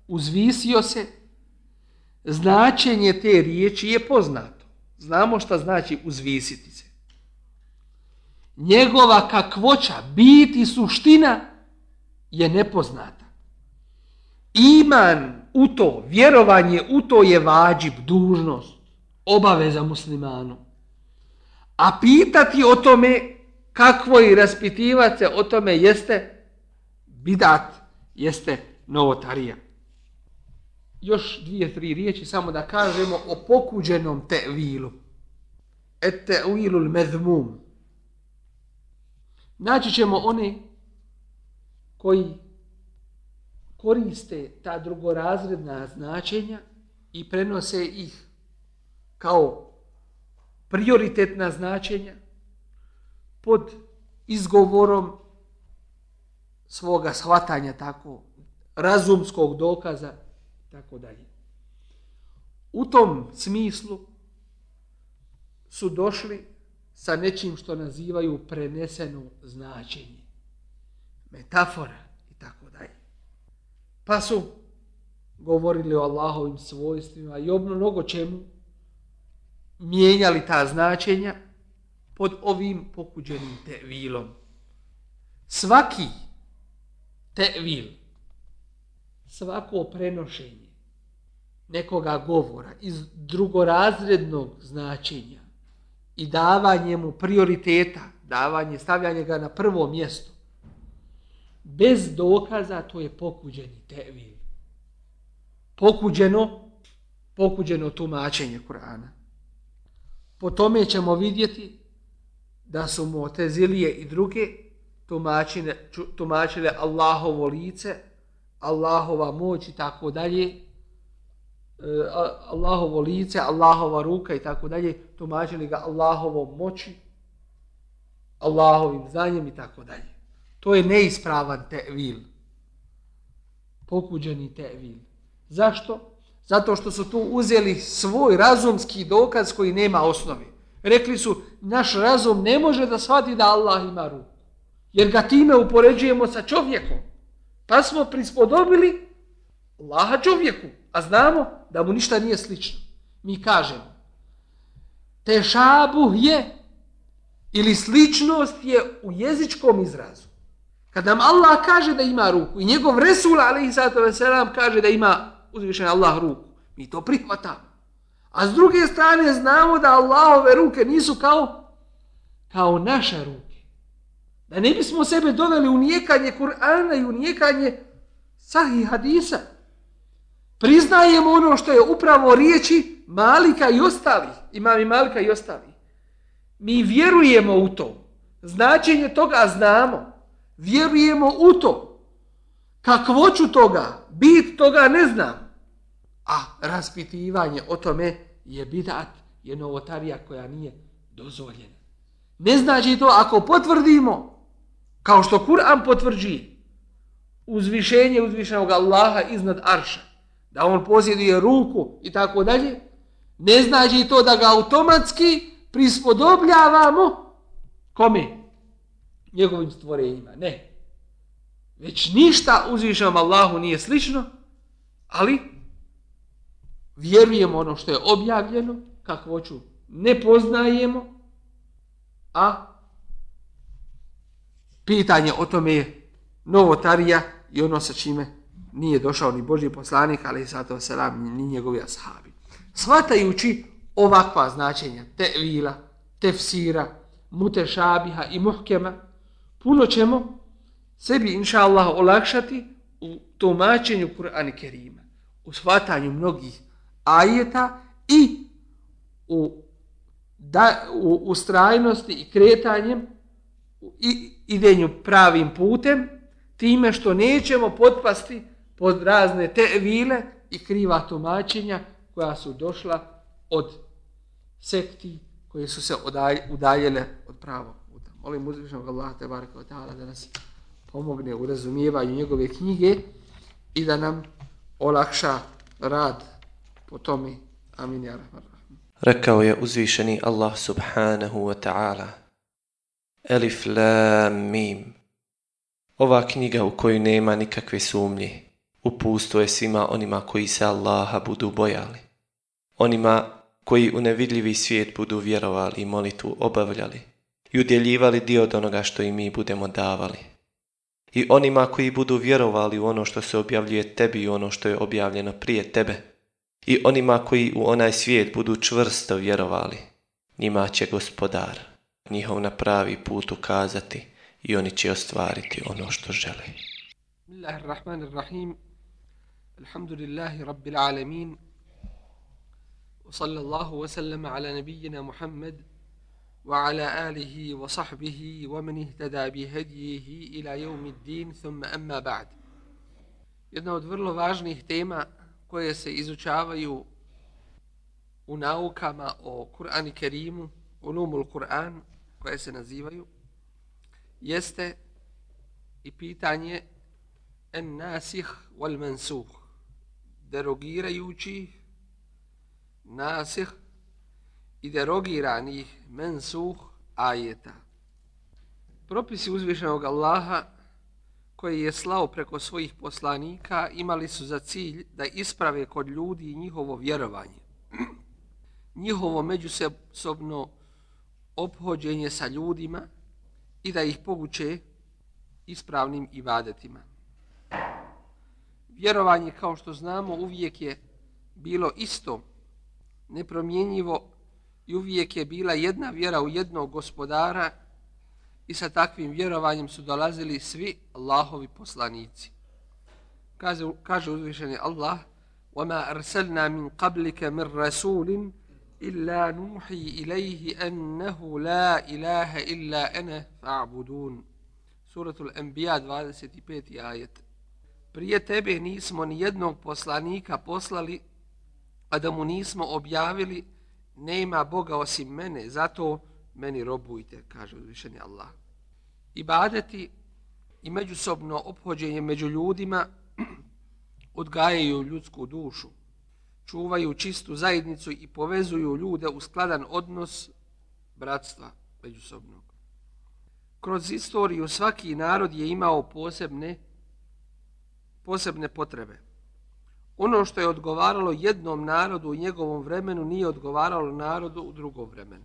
uzvisio se, značenje te riječi je poznato. Znamo šta znači uzvisiti se. Njegova kakvoća, biti suština je nepoznata. Iman u to, vjerovanje u to je vađib, dužnost, obaveza muslimanu. A pitati o tome kakvo i raspitivati se o tome jeste bidat, jeste novotarija još dvije, tri riječi samo da kažemo o pokuđenom tevilu. Et tevilul medmum. Naći ćemo one koji koriste ta drugorazredna značenja i prenose ih kao prioritetna značenja pod izgovorom svoga shvatanja tako razumskog dokaza tako dalje. U tom smislu su došli sa nečim što nazivaju preneseno značenje. Metafora i tako dalje. Pa su govorili o Allahovim svojstvima i obno mnogo čemu mijenjali ta značenja pod ovim pokuđenim tevilom. Svaki Tevil. Svako prenošenje nekoga govora iz drugorazrednog značenja i davanje mu prioriteta, davanje, stavljanje ga na prvo mjesto, bez dokaza to je pokuđeni tevil. Pokuđeno, pokuđeno tumačenje Kur'ana. Po tome ćemo vidjeti da su mutezilije i druge tumačile, tumačile Allahovo lice, Allahova moć i tako dalje, eh, Allahovo lice, Allahova ruka i tako dalje, tumačili ga Allahovom moći, Allahovim znanjem i tako dalje. To je neispravan tevil. Pokuđeni tevil. Zašto? Zato što su tu uzeli svoj razumski dokaz koji nema osnovi. Rekli su, naš razum ne može da shvati da Allah ima ruku. Jer ga time upoređujemo sa čovjekom. Pa smo prispodobili Allaha čovjeku. A znamo da mu ništa nije slično. Mi kažemo, tešabuh je ili sličnost je u jezičkom izrazu. Kad nam Allah kaže da ima ruku i njegov Resul alaihi sallatu selam kaže da ima uzvišen Allah ruku, mi to prihvatamo. A s druge strane znamo da Allahove ruke nisu kao kao naše ruke. Da ne bismo sebe doveli u nijekanje Kur'ana i u nijekanje sahih hadisa priznajemo ono što je upravo riječi Malika i ostali, imam i Malika i ostali. Mi vjerujemo u to. Značenje toga znamo. Vjerujemo u to. Kakvoću toga, bit toga ne znam. A raspitivanje o tome je bidat, je novotarija koja nije dozvoljena. Ne znači to ako potvrdimo, kao što Kur'an potvrđi, uzvišenje uzvišenog Allaha iznad Arša, da on posjeduje ruku i tako dalje, ne znači to da ga automatski prispodobljavamo kome? Njegovim stvorenjima. Ne. Već ništa uzvišenom Allahu nije slično, ali vjerujemo ono što je objavljeno, kako hoću, ne poznajemo, a pitanje o tome je novotarija i ono sa čime nije došao ni Boži poslanik, ali sato selam, ni njegovi ashabi. Svatajući ovakva značenja, tevila, tefsira, mutešabiha i muhkema, puno ćemo sebi, inša Allah, olakšati u tumačenju Kur'ana Kerima, u shvatanju mnogih ajeta i u, da, u, u strajnosti i kretanjem i idenju pravim putem, time što nećemo potpasti pod razne tevile i kriva tumačenja koja su došla od sekti koje su se udaljele od pravog. Molim uzvišnog Allah te baraka wa ta'ala da nas pomogne u razumijevanju njegove knjige i da nam olakša rad po tome. Amin. Ja Rekao je uzvišeni Allah subhanahu wa ta'ala Elif la mim Ova knjiga u kojoj nema nikakve sumnje upusto je svima onima koji se Allaha budu bojali. Onima koji u nevidljivi svijet budu vjerovali i molitu obavljali i udjeljivali dio od onoga što i mi budemo davali. I onima koji budu vjerovali u ono što se objavljuje tebi i ono što je objavljeno prije tebe. I onima koji u onaj svijet budu čvrsto vjerovali. Njima će gospodar njihov na pravi put ukazati i oni će ostvariti ono što žele. Bismillahirrahmanirrahim. الحمد لله رب العالمين وصلى الله وسلم على نبينا محمد وعلى آله وصحبه ومن اهتدى بهديه إلى يوم الدين ثم أما بعد Jedna od vrlo važnih tema koje se izučavaju u naukama o Kur'an i Kerimu, ulumul Kur'an, koje se nazivaju, jeste i pitanje en nasih wal mansuh derogirajući nasih i derogiranih mensuh ajeta. Propisi uzvišenog Allaha koji je slao preko svojih poslanika imali su za cilj da isprave kod ljudi njihovo vjerovanje, *clears throat* njihovo međusobno obhođenje sa ljudima i da ih poguće ispravnim ibadetima. Vjerovanje, kao što znamo, uvijek je bilo isto, nepromjenjivo i uvijek je bila jedna vjera u jednog gospodara i sa takvim vjerovanjem su dolazili svi Allahovi poslanici. Kaže, kaže uzvišeni Allah وَمَا أَرْسَلْنَا مِنْ قَبْلِكَ مِنْ رَسُولٍ إِلَّا نُوحِي إِلَيْهِ أَنَّهُ لَا إِلَهَ إِلَّا أَنَا فَعْبُدُونَ Suratul Anbiya 25. ajet. Prije tebe nismo ni jednog poslanika poslali, a da mu nismo objavili nema Boga osim mene, zato meni robujte, kaže uzvišeni Allah. Ibadeti i međusobno obhođenje među ljudima *clears throat* odgajaju ljudsku dušu, čuvaju čistu zajednicu i povezuju ljude u skladan odnos bratstva međusobnog. Kroz istoriju svaki narod je imao posebne, posebne potrebe. Ono što je odgovaralo jednom narodu u njegovom vremenu nije odgovaralo narodu u drugom vremenu.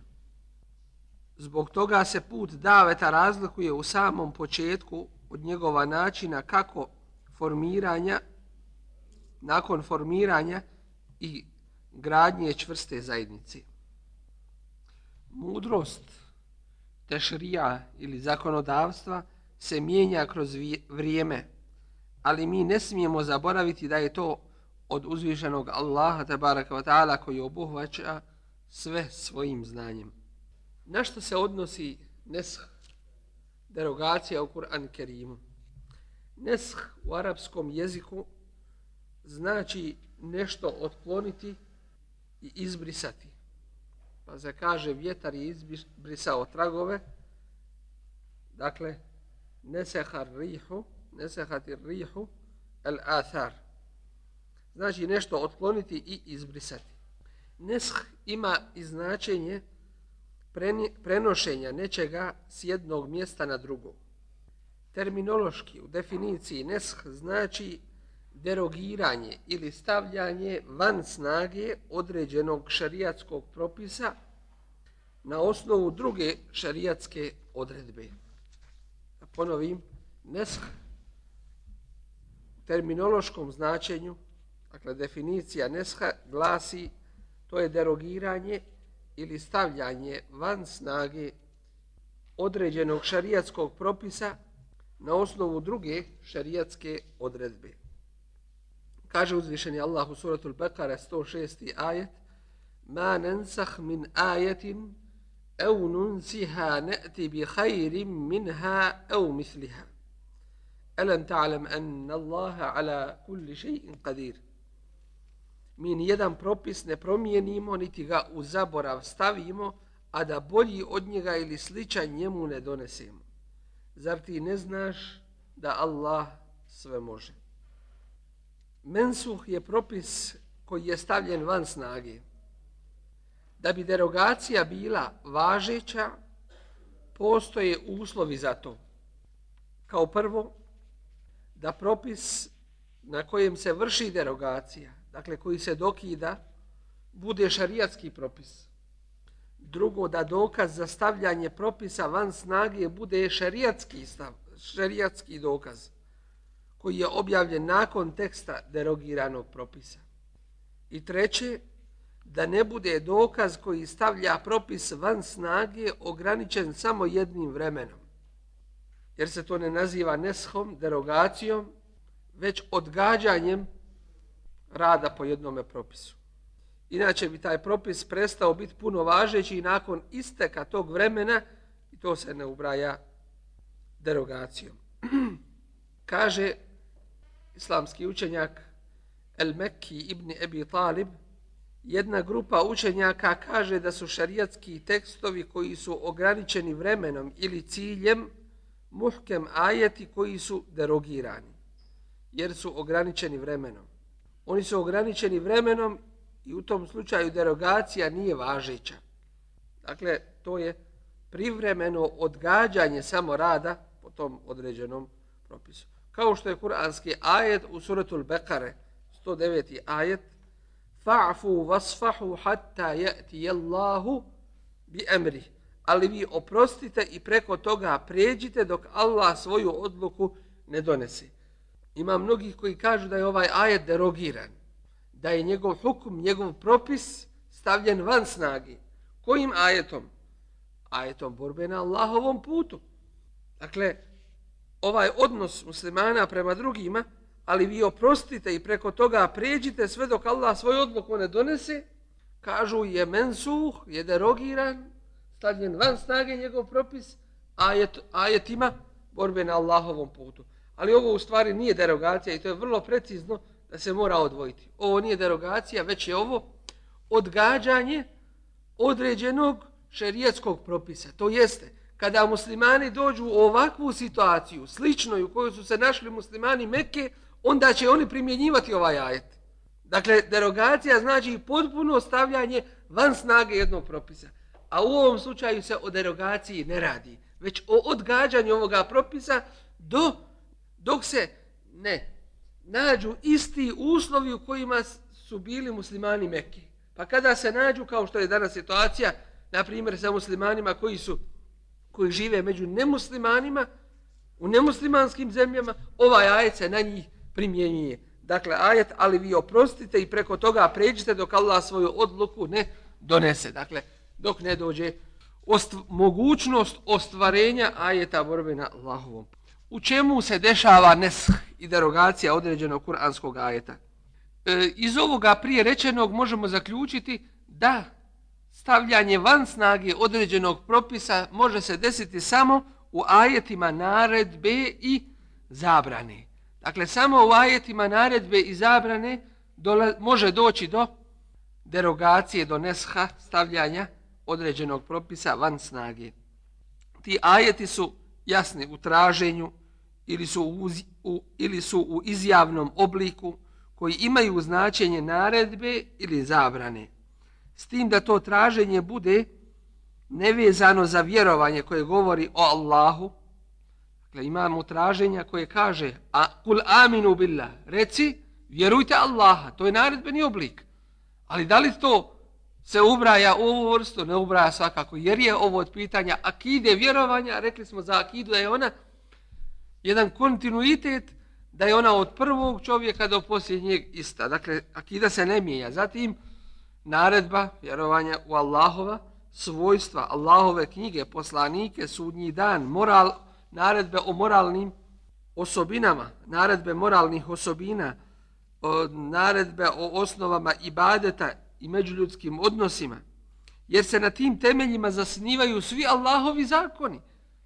Zbog toga se put daveta razlikuje u samom početku od njegova načina kako formiranja, nakon formiranja i gradnje čvrste zajednice. Mudrost tešrija ili zakonodavstva se mijenja kroz vrijeme, ali mi ne smijemo zaboraviti da je to od uzvišenog Allaha tabaraka wa ta'ala koji obuhvaća sve svojim znanjem. Na što se odnosi nesh, derogacija u Kur'an Kerimu? Nesh u arapskom jeziku znači nešto otkloniti i izbrisati. Pa se kaže vjetar je izbrisao tragove, dakle, nesehar rihu, nesehati rihu el athar znači nešto otkloniti i izbrisati. Nesh ima i značenje prenošenja nečega s jednog mjesta na drugo. Terminološki u definiciji nesh znači derogiranje ili stavljanje van snage određenog šarijatskog propisa na osnovu druge šarijatske odredbe. Da ponovim, nesh terminološkom značenju Dakle, definicija nesha glasi to je derogiranje ili stavljanje van snage određenog šarijatskog propisa na osnovu druge šarijatske odredbe. Kaže uzvišeni Allah u suratul Bekara 106. ajet Ma nensah min ajetin au nunsiha ne'ti bi khayrim minha au misliha. Alam ta'lam anna Allaha ala kulli še'in qadir mi ni jedan propis ne promijenimo, niti ga u zaborav stavimo, a da bolji od njega ili sličan njemu ne donesemo. Zar ti ne znaš da Allah sve može? Mensuh je propis koji je stavljen van snage. Da bi derogacija bila važeća, postoje uslovi za to. Kao prvo, da propis na kojem se vrši derogacija dakle koji se dokida, bude šarijatski propis. Drugo, da dokaz za stavljanje propisa van snage bude šarijatski, stav, šarijatski dokaz koji je objavljen nakon teksta derogiranog propisa. I treće, da ne bude dokaz koji stavlja propis van snage ograničen samo jednim vremenom. Jer se to ne naziva neshom, derogacijom, već odgađanjem rada po jednome propisu. Inače bi taj propis prestao biti puno važeći i nakon isteka tog vremena i to se ne ubraja derogacijom. *clears throat* Kaže islamski učenjak El Mekki ibn Ebi Talib, jedna grupa učenjaka kaže da su šarijatski tekstovi koji su ograničeni vremenom ili ciljem muhkem ajeti koji su derogirani, jer su ograničeni vremenom oni su ograničeni vremenom i u tom slučaju derogacija nije važeća. Dakle, to je privremeno odgađanje samo rada po tom određenom propisu. Kao što je kuranski ajet u suratul Bekare, 109. ajet, fa'fu vasfahu hatta ya'ti Allahu bi emri. Ali vi oprostite i preko toga pređite dok Allah svoju odluku ne donese ima mnogih koji kažu da je ovaj ajet derogiran, da je njegov hukum, njegov propis stavljen van snagi. Kojim ajetom? Ajetom borbe na Allahovom putu. Dakle, ovaj odnos muslimana prema drugima, ali vi oprostite i preko toga pređite sve dok Allah svoj odluku ne donese, kažu je mensuh, je derogiran, stavljen van snage njegov propis, ajet, ajetima borbe na Allahovom putu. Ali ovo u stvari nije derogacija i to je vrlo precizno da se mora odvojiti. Ovo nije derogacija, već je ovo odgađanje određenog šerijetskog propisa. To jeste, kada muslimani dođu u ovakvu situaciju, sličnoj u kojoj su se našli muslimani Mekke, onda će oni primjenjivati ovaj ajet. Dakle, derogacija znači potpuno stavljanje van snage jednog propisa. A u ovom slučaju se o derogaciji ne radi, već o odgađanju ovoga propisa do, dok se ne nađu isti uslovi u kojima su bili muslimani Mekke. Pa kada se nađu, kao što je danas situacija, na primjer sa muslimanima koji su koji žive među nemuslimanima, u nemuslimanskim zemljama, ovaj ajet se na njih primjenjuje. Dakle, ajet, ali vi oprostite i preko toga pređite dok Allah svoju odluku ne donese. Dakle, dok ne dođe ostv mogućnost ostvarenja ajeta borbe na Allahovom. U čemu se dešava nesh i derogacija određenog kuranskog ajeta? E, iz ovoga prije rečenog možemo zaključiti da stavljanje van snage određenog propisa može se desiti samo u ajetima naredbe i zabrane. Dakle, samo u ajetima naredbe i zabrane dola, može doći do derogacije, do nesha, stavljanja određenog propisa van snage. Ti ajeti su jasni u traženju ili su u, u, ili su u izjavnom obliku koji imaju značenje naredbe ili zabrane. S tim da to traženje bude nevezano za vjerovanje koje govori o Allahu, Dakle, imamo traženja koje kaže a kul aminu billah, reci, vjerujte Allaha, to je naredbeni oblik. Ali da li to se ubraja u ovu vrstu? Ne ubraja svakako, jer je ovo od pitanja akide vjerovanja, rekli smo za akidu da je ona jedan kontinuitet, da je ona od prvog čovjeka do posljednjeg ista. Dakle, akida se ne mijenja. Zatim, naredba vjerovanja u Allahova, svojstva, Allahove knjige, poslanike, sudnji dan, moral, naredbe o moralnim osobinama, naredbe moralnih osobina, naredbe o osnovama ibadeta i međuljudskim odnosima, jer se na tim temeljima zasnivaju svi Allahovi zakoni.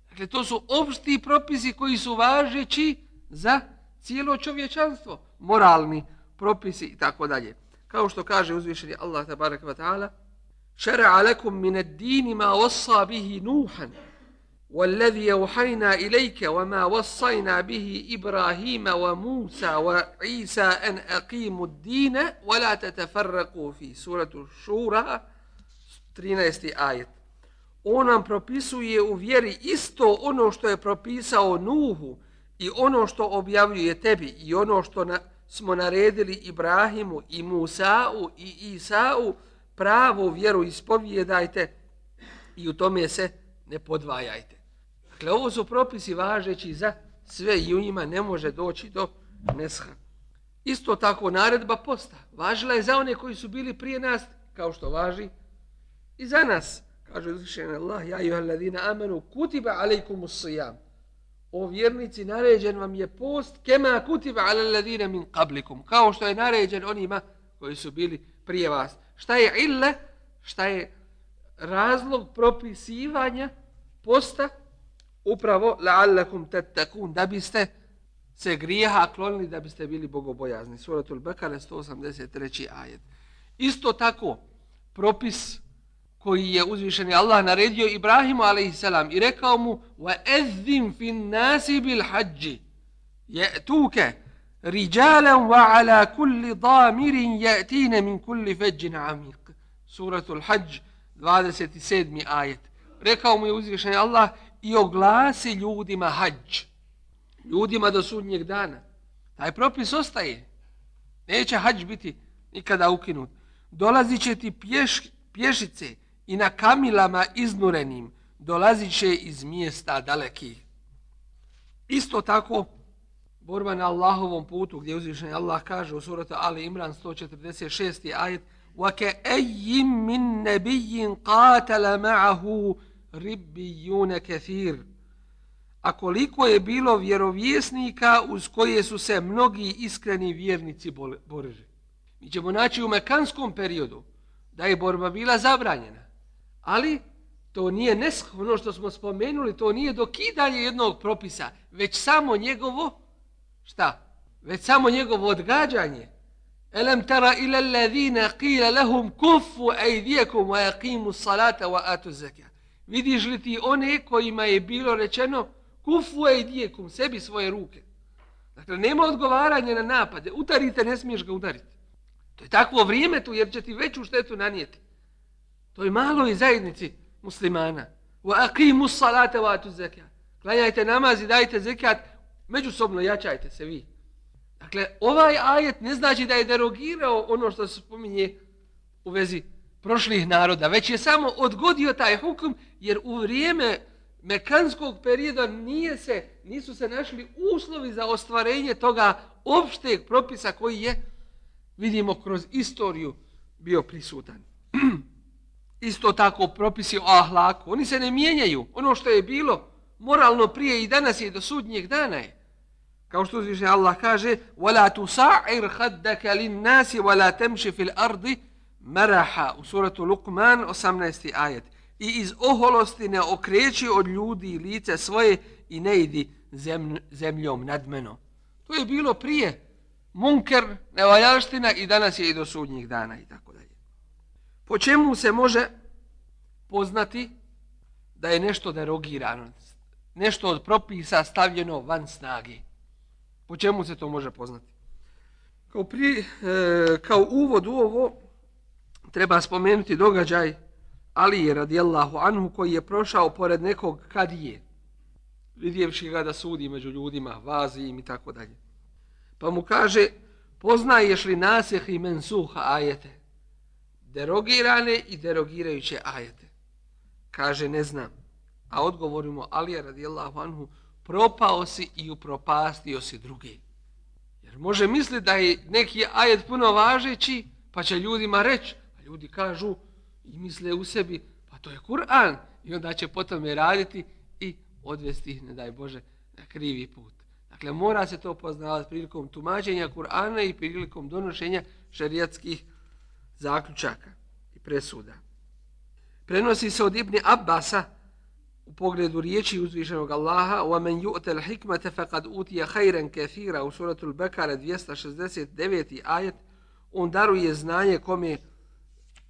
Dakle, to su opšti propisi koji su važeći za cijelo čovječanstvo, moralni propisi i tako dalje. Kao što kaže uzvišeni Allah tabarak wa ta'ala, šara'a lekum min ad-dini ma wassa bihi Nuhan, والذي أوحينا إليك وما وصينا به إبراهيم وموسى وعيسى أن أقيموا الدين ولا تتفرقوا في سورة الشورى 13. آية On nam propisuje u vjeri isto ono što je propisao Nuhu i ono što objavljuje tebi i ono što na, smo naredili Ibrahimu i Musa'u i Isa'u pravu vjeru ispovjedajte i u tome se ne podvajajte. Dakle, ovo su propisi važeći za sve i u njima ne može doći do nesha. Isto tako, naredba posta. Važila je za one koji su bili prije nas, kao što važi i za nas. Kaže uzvišen Allah, ja juha ladina amenu, kutiba alejkumu sijam. O vjernici, naređen vam je post, kema kutiba ala ladina min qablikum. Kao što je naređen onima koji su bili prije vas. Šta je ille? Šta je razlog propisivanja posta? Upravo la'allakum tattakun da biste se grijeha klonili da biste bili bogobojazni. Suratul Bekare 183. ajet. Isto tako propis koji je uzvišeni Allah naredio Ibrahimu a.s. i rekao mu wa فِي fin nasi bil رِجَالًا وَعَلَى rijalan ضَامِرٍ يَأْتِينَ kulli damirin je'tine min kulli. Suratul Hajj 27. ajet. Rekao mu je uzvišeni Allah i oglasi ljudima hađ. Ljudima do sudnjeg dana. Taj propis ostaje. Neće hađ biti nikada ukinut. Dolazit će ti pješ, pješice i na kamilama iznurenim dolazit će iz mjesta dalekih. Isto tako borba na Allahovom putu gdje uzvišen Allah kaže u suratu Ali Imran 146. ajet وَكَأَيِّم مِّن نَبِيٍّ قَاتَلَ مَعَهُ ribijune kefir. A koliko je bilo vjerovjesnika uz koje su se mnogi iskreni vjernici borili. Mi ćemo naći u mekanskom periodu da je borba bila zabranjena. Ali to nije neshodno što smo spomenuli, to nije dokidanje jednog propisa, već samo njegovo, šta? Već samo njegovo odgađanje. Elem tara ila alladhina qila lahum kufu aydiyakum wa yaqimu salata wa atu zekat. Vidiš li ti one kojima je bilo rečeno kuffu dijekum, sebi svoje ruke. Dakle nema odgovaranja na napade. Udarite, ne smiješ ga udariti. To je takvo vrijeme tu jer će ti veću štetu nanijeti. To je malo i zajednici muslimana. Wa aqimu salata wa atu zakat. Klanjajte namaz i dajte zekat, međusobno jačajte se vi. Dakle, ovaj ajet ne znači da je derogirao ono što se spominje u vezi prošlih naroda, već je samo odgodio taj hukum, jer u vrijeme mekanskog perioda nije se, nisu se našli uslovi za ostvarenje toga opšteg propisa koji je, vidimo, kroz istoriju bio prisutan. *clears throat* Isto tako propisi o ahlaku, oni se ne mijenjaju. Ono što je bilo moralno prije i danas je do sudnjeg dana je. Kao što uzviše Allah kaže وَلَا تُسَعِرْ خَدَّكَ لِلنَّاسِ وَلَا تَمْشِ فِي الْأَرْضِ Meraha u suratu Lukman 18. ajet i iz oholosti ne okreći od ljudi lice svoje i ne idi zemljom nadmeno. To je bilo prije munker, nevaljaština i danas je i do sudnjih dana i tako dalje. Po čemu se može poznati da je nešto derogirano, nešto od propisa stavljeno van snage? Po čemu se to može poznati? Kao, pri, e, kao uvod u ovo, treba spomenuti događaj Ali je radijallahu anhu koji je prošao pored nekog kadije vidjevši ga da sudi među ljudima, vazi im i tako dalje. Pa mu kaže, poznaješ li nasih i mensuha ajete? Derogirane i derogirajuće ajete. Kaže, ne znam. A odgovorimo, Ali je radijallahu anhu, propao si i upropastio si druge. Jer može misliti da je neki ajet puno važeći, pa će ljudima reći, ljudi kažu i misle u sebi, pa to je Kur'an. I onda će potom je raditi i odvesti ih, ne daj Bože, na krivi put. Dakle, mora se to poznavati prilikom tumačenja Kur'ana i prilikom donošenja šarijatskih zaključaka i presuda. Prenosi se od Ibni Abbasa, u pogledu riječi uzvišenog Allaha وَمَنْ يُؤْتَ الْحِكْمَةَ فَقَدْ أُوتِيَ خَيْرًا كَثِيرًا u suratu Al-Bekara 269. ajet on daruje znanje kome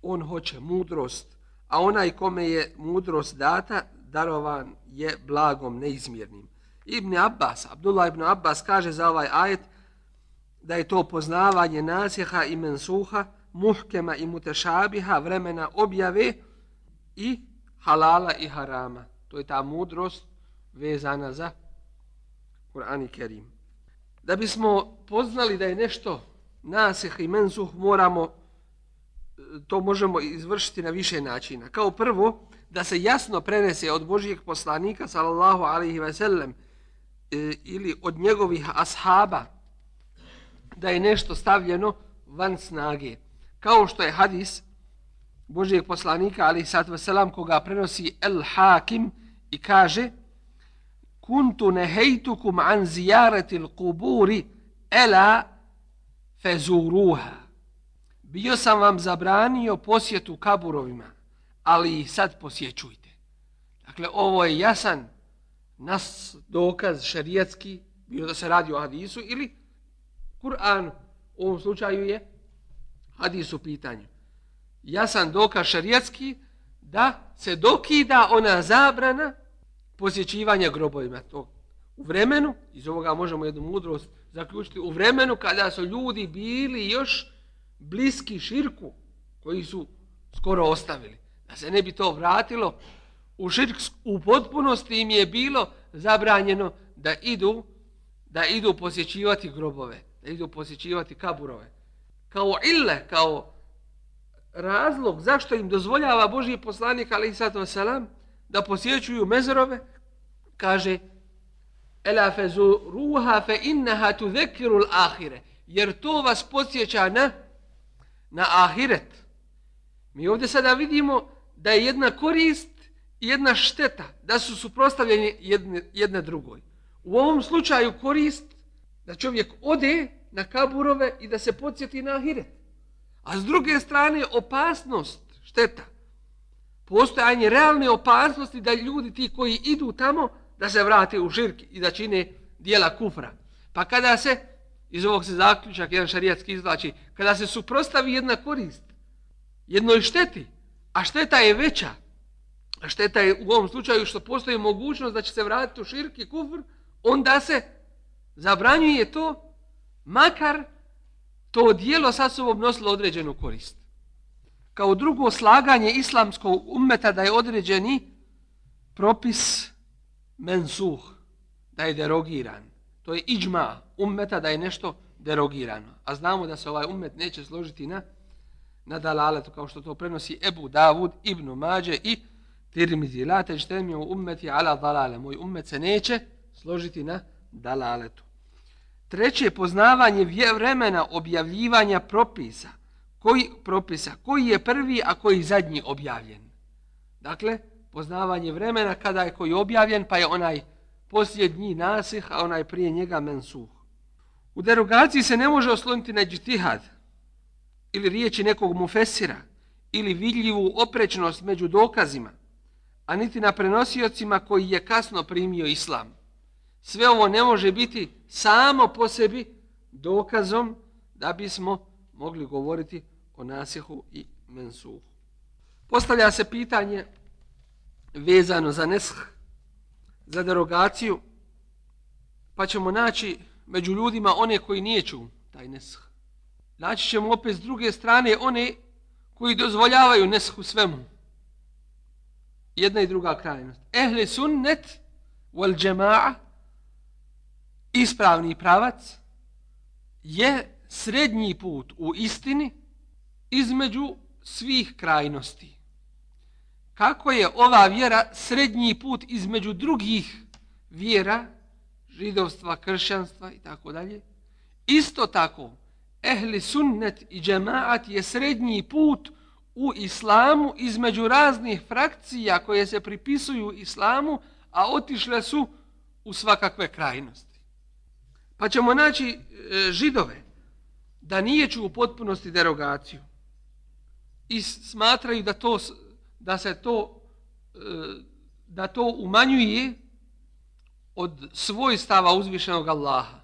on hoće mudrost a onaj kome je mudrost data darovan je blagom neizmjernim Ibn Abbas, Abdullah ibn Abbas kaže za ovaj ajet da je to poznavanje nasjeha i mensuha muhkema i mutešabiha vremena objave i halala i harama To je ta mudrost vezana za Kur'an i Kerim. Da bismo poznali da je nešto nasih i mensuh, moramo, to možemo izvršiti na više načina. Kao prvo, da se jasno prenese od Božijeg poslanika, sallallahu alaihi ve sellem, e, ili od njegovih ashaba, da je nešto stavljeno van snage. Kao što je hadis Božijeg poslanika, ali sad veselam, koga prenosi El Hakim, i kaže kuntu nehejtukum an zijaretil kuburi, ela fezuruha. Bio sam vam zabranio posjetu kaburovima, ali ih sad posjećujte. Dakle, ovo je jasan nas dokaz šarijatski, bio da se radi o hadisu ili Kur'anu. u ovom slučaju je hadis u pitanju. Jasan dokaz šarijatski da se dokida ona zabrana posjećivanja grobovima. To u vremenu, iz ovoga možemo jednu mudrost zaključiti, u vremenu kada su ljudi bili još bliski širku koji su skoro ostavili. Da se ne bi to vratilo u širk u potpunosti im je bilo zabranjeno da idu da idu posjećivati grobove, da idu posjećivati kaburove. Kao ille, kao razlog zašto im dozvoljava Božji poslanik, ali i selam, da posjećuju mezarove, kaže Ela fezuruha fe innaha tu zekiru l'ahire. Jer to vas podsjeća na, na ahiret. Mi ovdje sada vidimo da je jedna korist i jedna šteta, da su suprostavljeni jedne, jedne drugoj. U ovom slučaju korist da čovjek ode na kaburove i da se podsjeti na ahiret. A s druge strane opasnost, šteta, postojanje realne opasnosti da ljudi ti koji idu tamo da se vrate u žirk i da čine dijela kufra. Pa kada se, iz ovog se zaključak, jedan šarijatski izvlači, kada se suprostavi jedna korist, jednoj šteti, a šteta je veća, a šteta je u ovom slučaju što postoji mogućnost da će se vratiti u širki kufr, onda se zabranjuje to, makar to dijelo sa sobom nosilo određenu korist. Kao drugo slaganje islamskog ummeta da je određeni propis mensuh, da je derogiran. To je iđma ummeta da je nešto derogirano. A znamo da se ovaj ummet neće složiti na, na dalaletu, kao što to prenosi Ebu Davud, Ibnu Mađe i Tirmizi. La teđtemi u ummeti ala dalale. Moj ummet se neće složiti na dalaletu. Treće, poznavanje vremena objavljivanja propisa. Koji propisa? Koji je prvi, a koji zadnji objavljen? Dakle, poznavanje vremena kada je koji objavljen, pa je onaj posljednji nasih, a onaj prije njega mensuh. U derogaciji se ne može osloniti na džitihad ili riječi nekog mufesira ili vidljivu oprečnost među dokazima, a niti na prenosiocima koji je kasno primio islam. Sve ovo ne može biti samo po sebi dokazom da bismo mogli govoriti o nasihu i mensuhu. Postavlja se pitanje vezano za nesh, za derogaciju, pa ćemo naći među ljudima one koji nijeću taj nesh. Naći ćemo opet s druge strane one koji dozvoljavaju nesh u svemu. Jedna i druga krajnost. Ehli sunnet wal džema'a ispravni pravac je srednji put u istini između svih krajnosti. Kako je ova vjera srednji put između drugih vjera, židovstva, kršćanstva i tako dalje, isto tako, ehli sunnet i džemaat je srednji put u islamu između raznih frakcija koje se pripisuju islamu, a otišle su u svakakve krajnosti. Pa ćemo naći e, židove da nijeću u potpunosti derogaciju i smatraju da to da se to e, da to umanjuje od svojstava uzvišenog Allaha.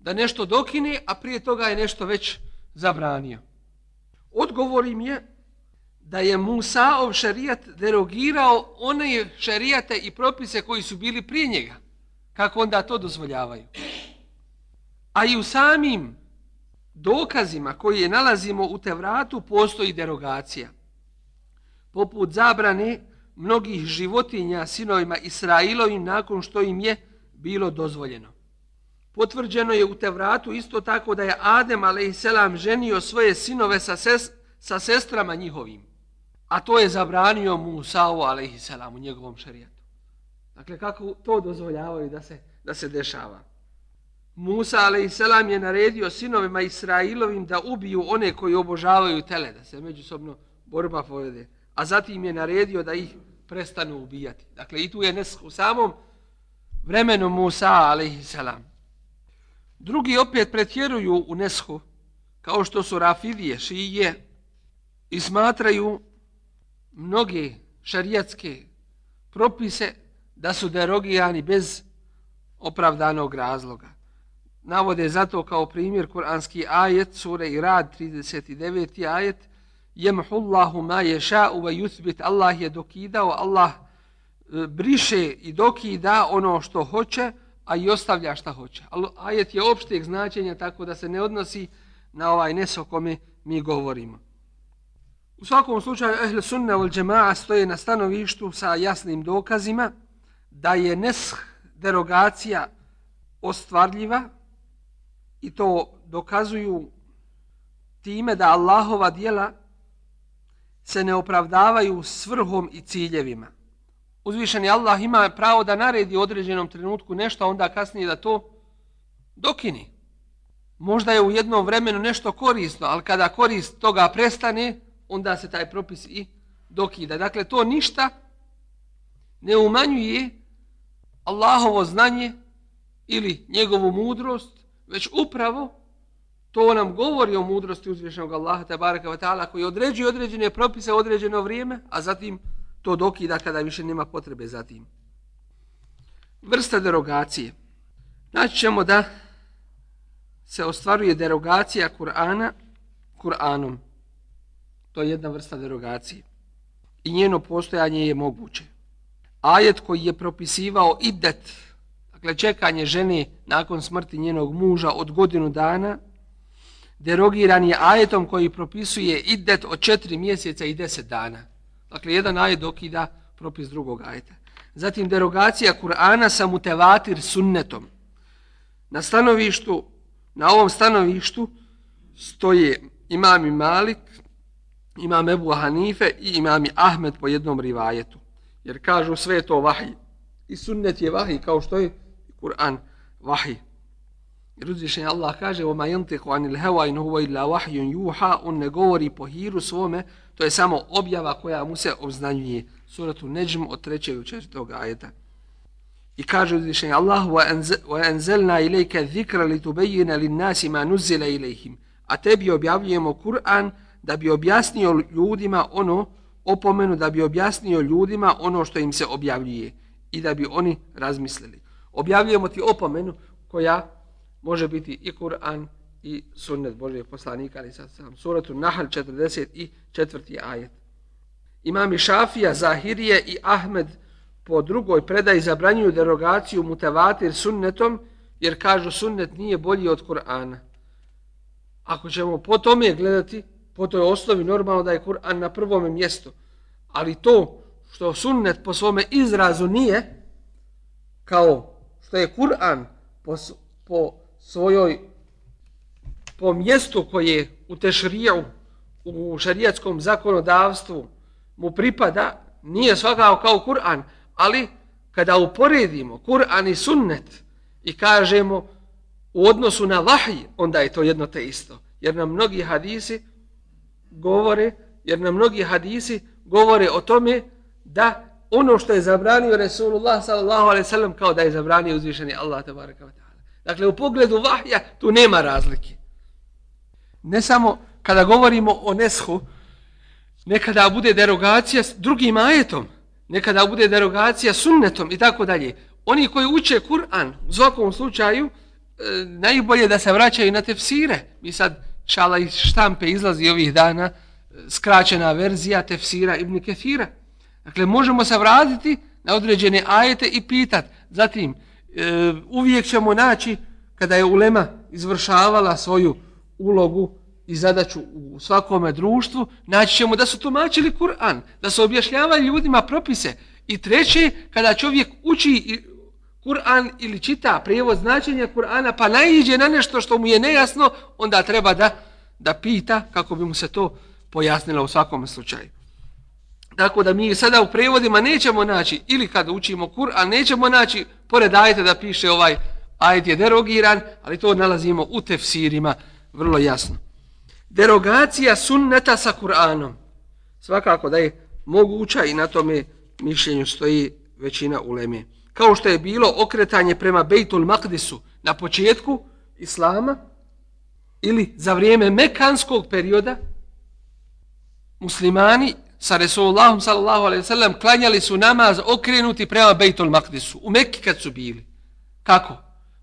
Da nešto dokine, a prije toga je nešto već zabranio. Odgovor im je da je Musaov šerijat derogirao one šerijate i propise koji su bili prije njega. Kako onda to dozvoljavaju? A i u samim dokazima koji je nalazimo u Tevratu postoji derogacija. Poput zabrane mnogih životinja sinovima Israilovim nakon što im je bilo dozvoljeno. Potvrđeno je u Tevratu isto tako da je Adem a.s. ženio svoje sinove sa, ses, sa sestrama njihovim. A to je zabranio Musa'u a.s. u njegovom šarijatu. Dakle, kako to dozvoljavaju da se, da se dešava? Musa a.s. je naredio sinovima Israilovim da ubiju one koji obožavaju tele, da se međusobno borba povede. A zatim je naredio da ih prestanu ubijati. Dakle, i tu je nesk u samom vremenu Musa alaihissalam. Drugi opet pretjeruju u neshu, kao što su Rafidije, Šije, i smatraju mnoge šarijatske propise da su derogijani bez opravdanog razloga navode zato kao primjer kuranski ajet sure Irad 39. ajet Jemhullahu ma yasha'u wa yuthbit Allah je dokidao Allah e, briše i dokida ono što hoće a i ostavlja šta hoće. Ajet je opšteg značenja tako da se ne odnosi na ovaj nes o kome mi govorimo. U svakom slučaju ehl sunna wal jamaa stoje na stanovištu sa jasnim dokazima da je nesh derogacija ostvarljiva i to dokazuju time da Allahova dijela se ne opravdavaju svrhom i ciljevima. uzvišeni Allah ima pravo da naredi u određenom trenutku nešto, a onda kasnije da to dokini. Možda je u jednom vremenu nešto korisno, ali kada korist toga prestane, onda se taj propis i dokida. Dakle, to ništa ne umanjuje Allahovo znanje ili njegovu mudrost, već upravo to nam govori o mudrosti uzvišenog Allaha tabaraka wa ta'ala koji određuje određene propise u određeno vrijeme, a zatim to dokida kada više nema potrebe za tim. Vrsta derogacije. Naći ćemo da se ostvaruje derogacija Kur'ana Kur'anom. To je jedna vrsta derogacije. I njeno postojanje je moguće. Ajet koji je propisivao idet, dakle čekanje žene nakon smrti njenog muža od godinu dana, derogiran je ajetom koji propisuje idet od četiri mjeseca i deset dana. Dakle, jedan ajet dokida propis drugog ajeta. Zatim, derogacija Kur'ana sa mutevatir sunnetom. Na stanovištu, na ovom stanovištu stoje imami Malik, imam Ebu Hanife i imami Ahmed po jednom rivajetu. Jer kažu sve to vahij. I sunnet je vahij kao što je Kur'an vahij. Jer uzvišenje Allah kaže وَمَا يَنْتِقُ عَنِ الْهَوَا إِنْ هُوَ إِلَّا وَحْيٌ يُوحَا On ne govori po hiru svome, to je samo objava koja mu se obznanjuje. Suratu Neđm od trećeg u četvrtog ajeta. I kaže uzvišenje Allah وَأَنْزَلْنَا إِلَيْكَ ذِكْرَ لِتُبَيِّنَ لِلنَّاسِ مَا نُزِّلَ إِلَيْهِمْ A tebi objavljujemo Kur'an da bi objasnio ljudima ono opomenu, da bi objasnio ljudima ono što im se objavljuje i da bi oni razmislili. Objavljujemo ti opomenu koja može biti i Kur'an i sunnet Božijeg poslanika, ali sad sam suratu Nahl 44. ajet. Imami Šafija, Zahirije i Ahmed po drugoj predaji zabranjuju derogaciju mutavatir sunnetom, jer kažu sunnet nije bolji od Kur'ana. Ako ćemo po tome gledati, po toj osnovi normalno da je Kur'an na prvom mjestu, ali to što sunnet po svome izrazu nije, kao što je Kur'an po, po svojoj po mjestu koje u tešriju u šarijatskom zakonodavstvu mu pripada nije svakao kao Kur'an ali kada uporedimo Kur'an i sunnet i kažemo u odnosu na vahij onda je to jedno te isto. Jer nam mnogi hadisi govore jer nam mnogi hadisi govore o tome da ono što je zabranio Resulullah sallallahu alaihi sallam kao da je zabranio uzvišeni Allah tabaraka wa ta'ala. Dakle, u pogledu vahja tu nema razlike. Ne samo kada govorimo o neshu, nekada bude derogacija s drugim ajetom, nekada bude derogacija sunnetom i tako dalje. Oni koji uče Kur'an, u svakom slučaju, e, najbolje da se vraćaju na tefsire. Mi sad, šala iz štampe izlazi ovih dana, e, skraćena verzija tefsira Ibn Kethira. Dakle, možemo se vratiti na određene ajete i pitati. Zatim, e, uvijek ćemo naći kada je ulema izvršavala svoju ulogu i zadaću u svakome društvu, naći ćemo da su tumačili Kur'an, da su objašnjavali ljudima propise. I treće, kada čovjek uči Kur'an ili čita prijevod značenja Kur'ana, pa naiđe na nešto što mu je nejasno, onda treba da, da pita kako bi mu se to pojasnilo u svakom slučaju. Tako da mi sada u prevodima nećemo naći, ili kad učimo Kur'an, nećemo naći, pored ajeta da piše ovaj ajet je derogiran, ali to nalazimo u tefsirima vrlo jasno. Derogacija sunneta sa Kur'anom. Svakako da je moguća i na tome mišljenju stoji većina uleme. Kao što je bilo okretanje prema Bejtul Maqdisu na početku Islama ili za vrijeme mekanskog perioda, muslimani sa Resulullahom sallallahu alaihi sallam klanjali su namaz okrenuti prema Bejtul Maqdisu. U Mekki kad su bili. Kako?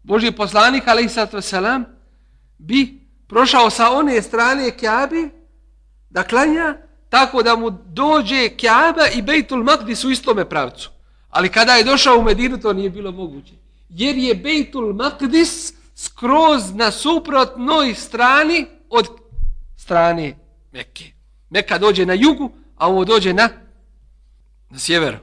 Boži poslanik alaihi sallatu wasalam bi prošao sa one strane Kjabe da klanja tako da mu dođe Kjaba i Bejtul Maqdis u istome pravcu. Ali kada je došao u Medinu to nije bilo moguće. Jer je Bejtul Maqdis skroz na suprotnoj strani od strane Mekke. Mekka dođe na jugu, a ovo dođe na, na sjever.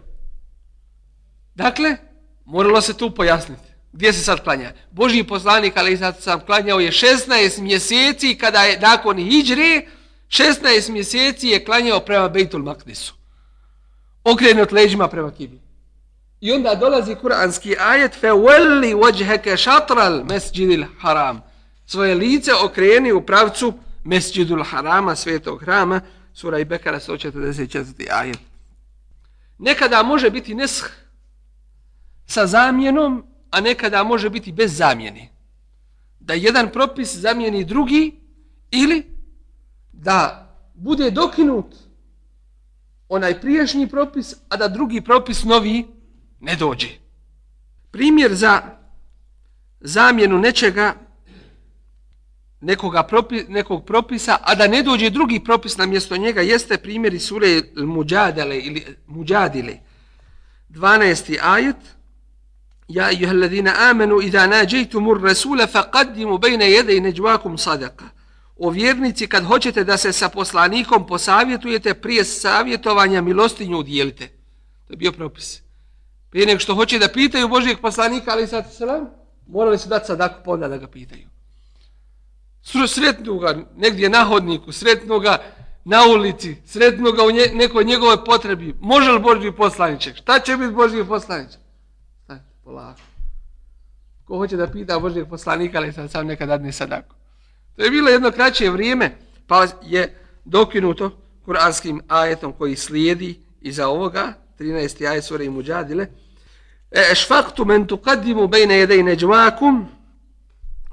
Dakle, moralo se tu pojasniti. Gdje se sad klanja? Božji poslanik, ali sad sam klanjao je 16 mjeseci, kada je nakon hijdžre, 16 mjeseci je klanjao prema Bejtul Makdisu. Okrenut leđima prema Kibi. I onda dolazi kuranski ajet fe welli wajhaka shatral masjidil haram. Svoje lice okreni u pravcu mesjidul harama, svetog hrama, sura i Bekara 144. ajet. Nekada može biti nesh sa zamjenom, a nekada može biti bez zamjene. Da jedan propis zamijeni drugi ili da bude dokinut onaj priješnji propis, a da drugi propis novi ne dođe. Primjer za zamjenu nečega, nekoga propi, nekog propisa, a da ne dođe drugi propis na mjesto njega, jeste primjer iz sure Muđadele ili Muđadile. 12. ajet. Ja ejuha alladhina amanu idha nađejtumur rasula faqaddimu bejne jede i neđvakum sadaka. O vjernici, kad hoćete da se sa poslanikom posavjetujete, prije savjetovanja milostinju udjelite. To je bio propis. Prije nego što hoće da pitaju Božijeg poslanika, ali sad selam, morali su dati sadaku pa poda da ga pitaju. Sretnu ga negdje na hodniku, sretnu ga na ulici, sretnu ga u nje, nekoj njegove potrebi. Može li Božiji poslaniček? Šta će biti Božiji poslaniček? Stajte, polako. Ko hoće da pita Božijeg poslanika, ali sad sam nekad dadne sadako. To je bilo jedno kraće vrijeme, pa je dokinuto kuranskim ajetom koji slijedi iza ovoga, 13. ajet sura i muđadile. E, ešfaktu men tuqaddimu bejne jedej neđmakum,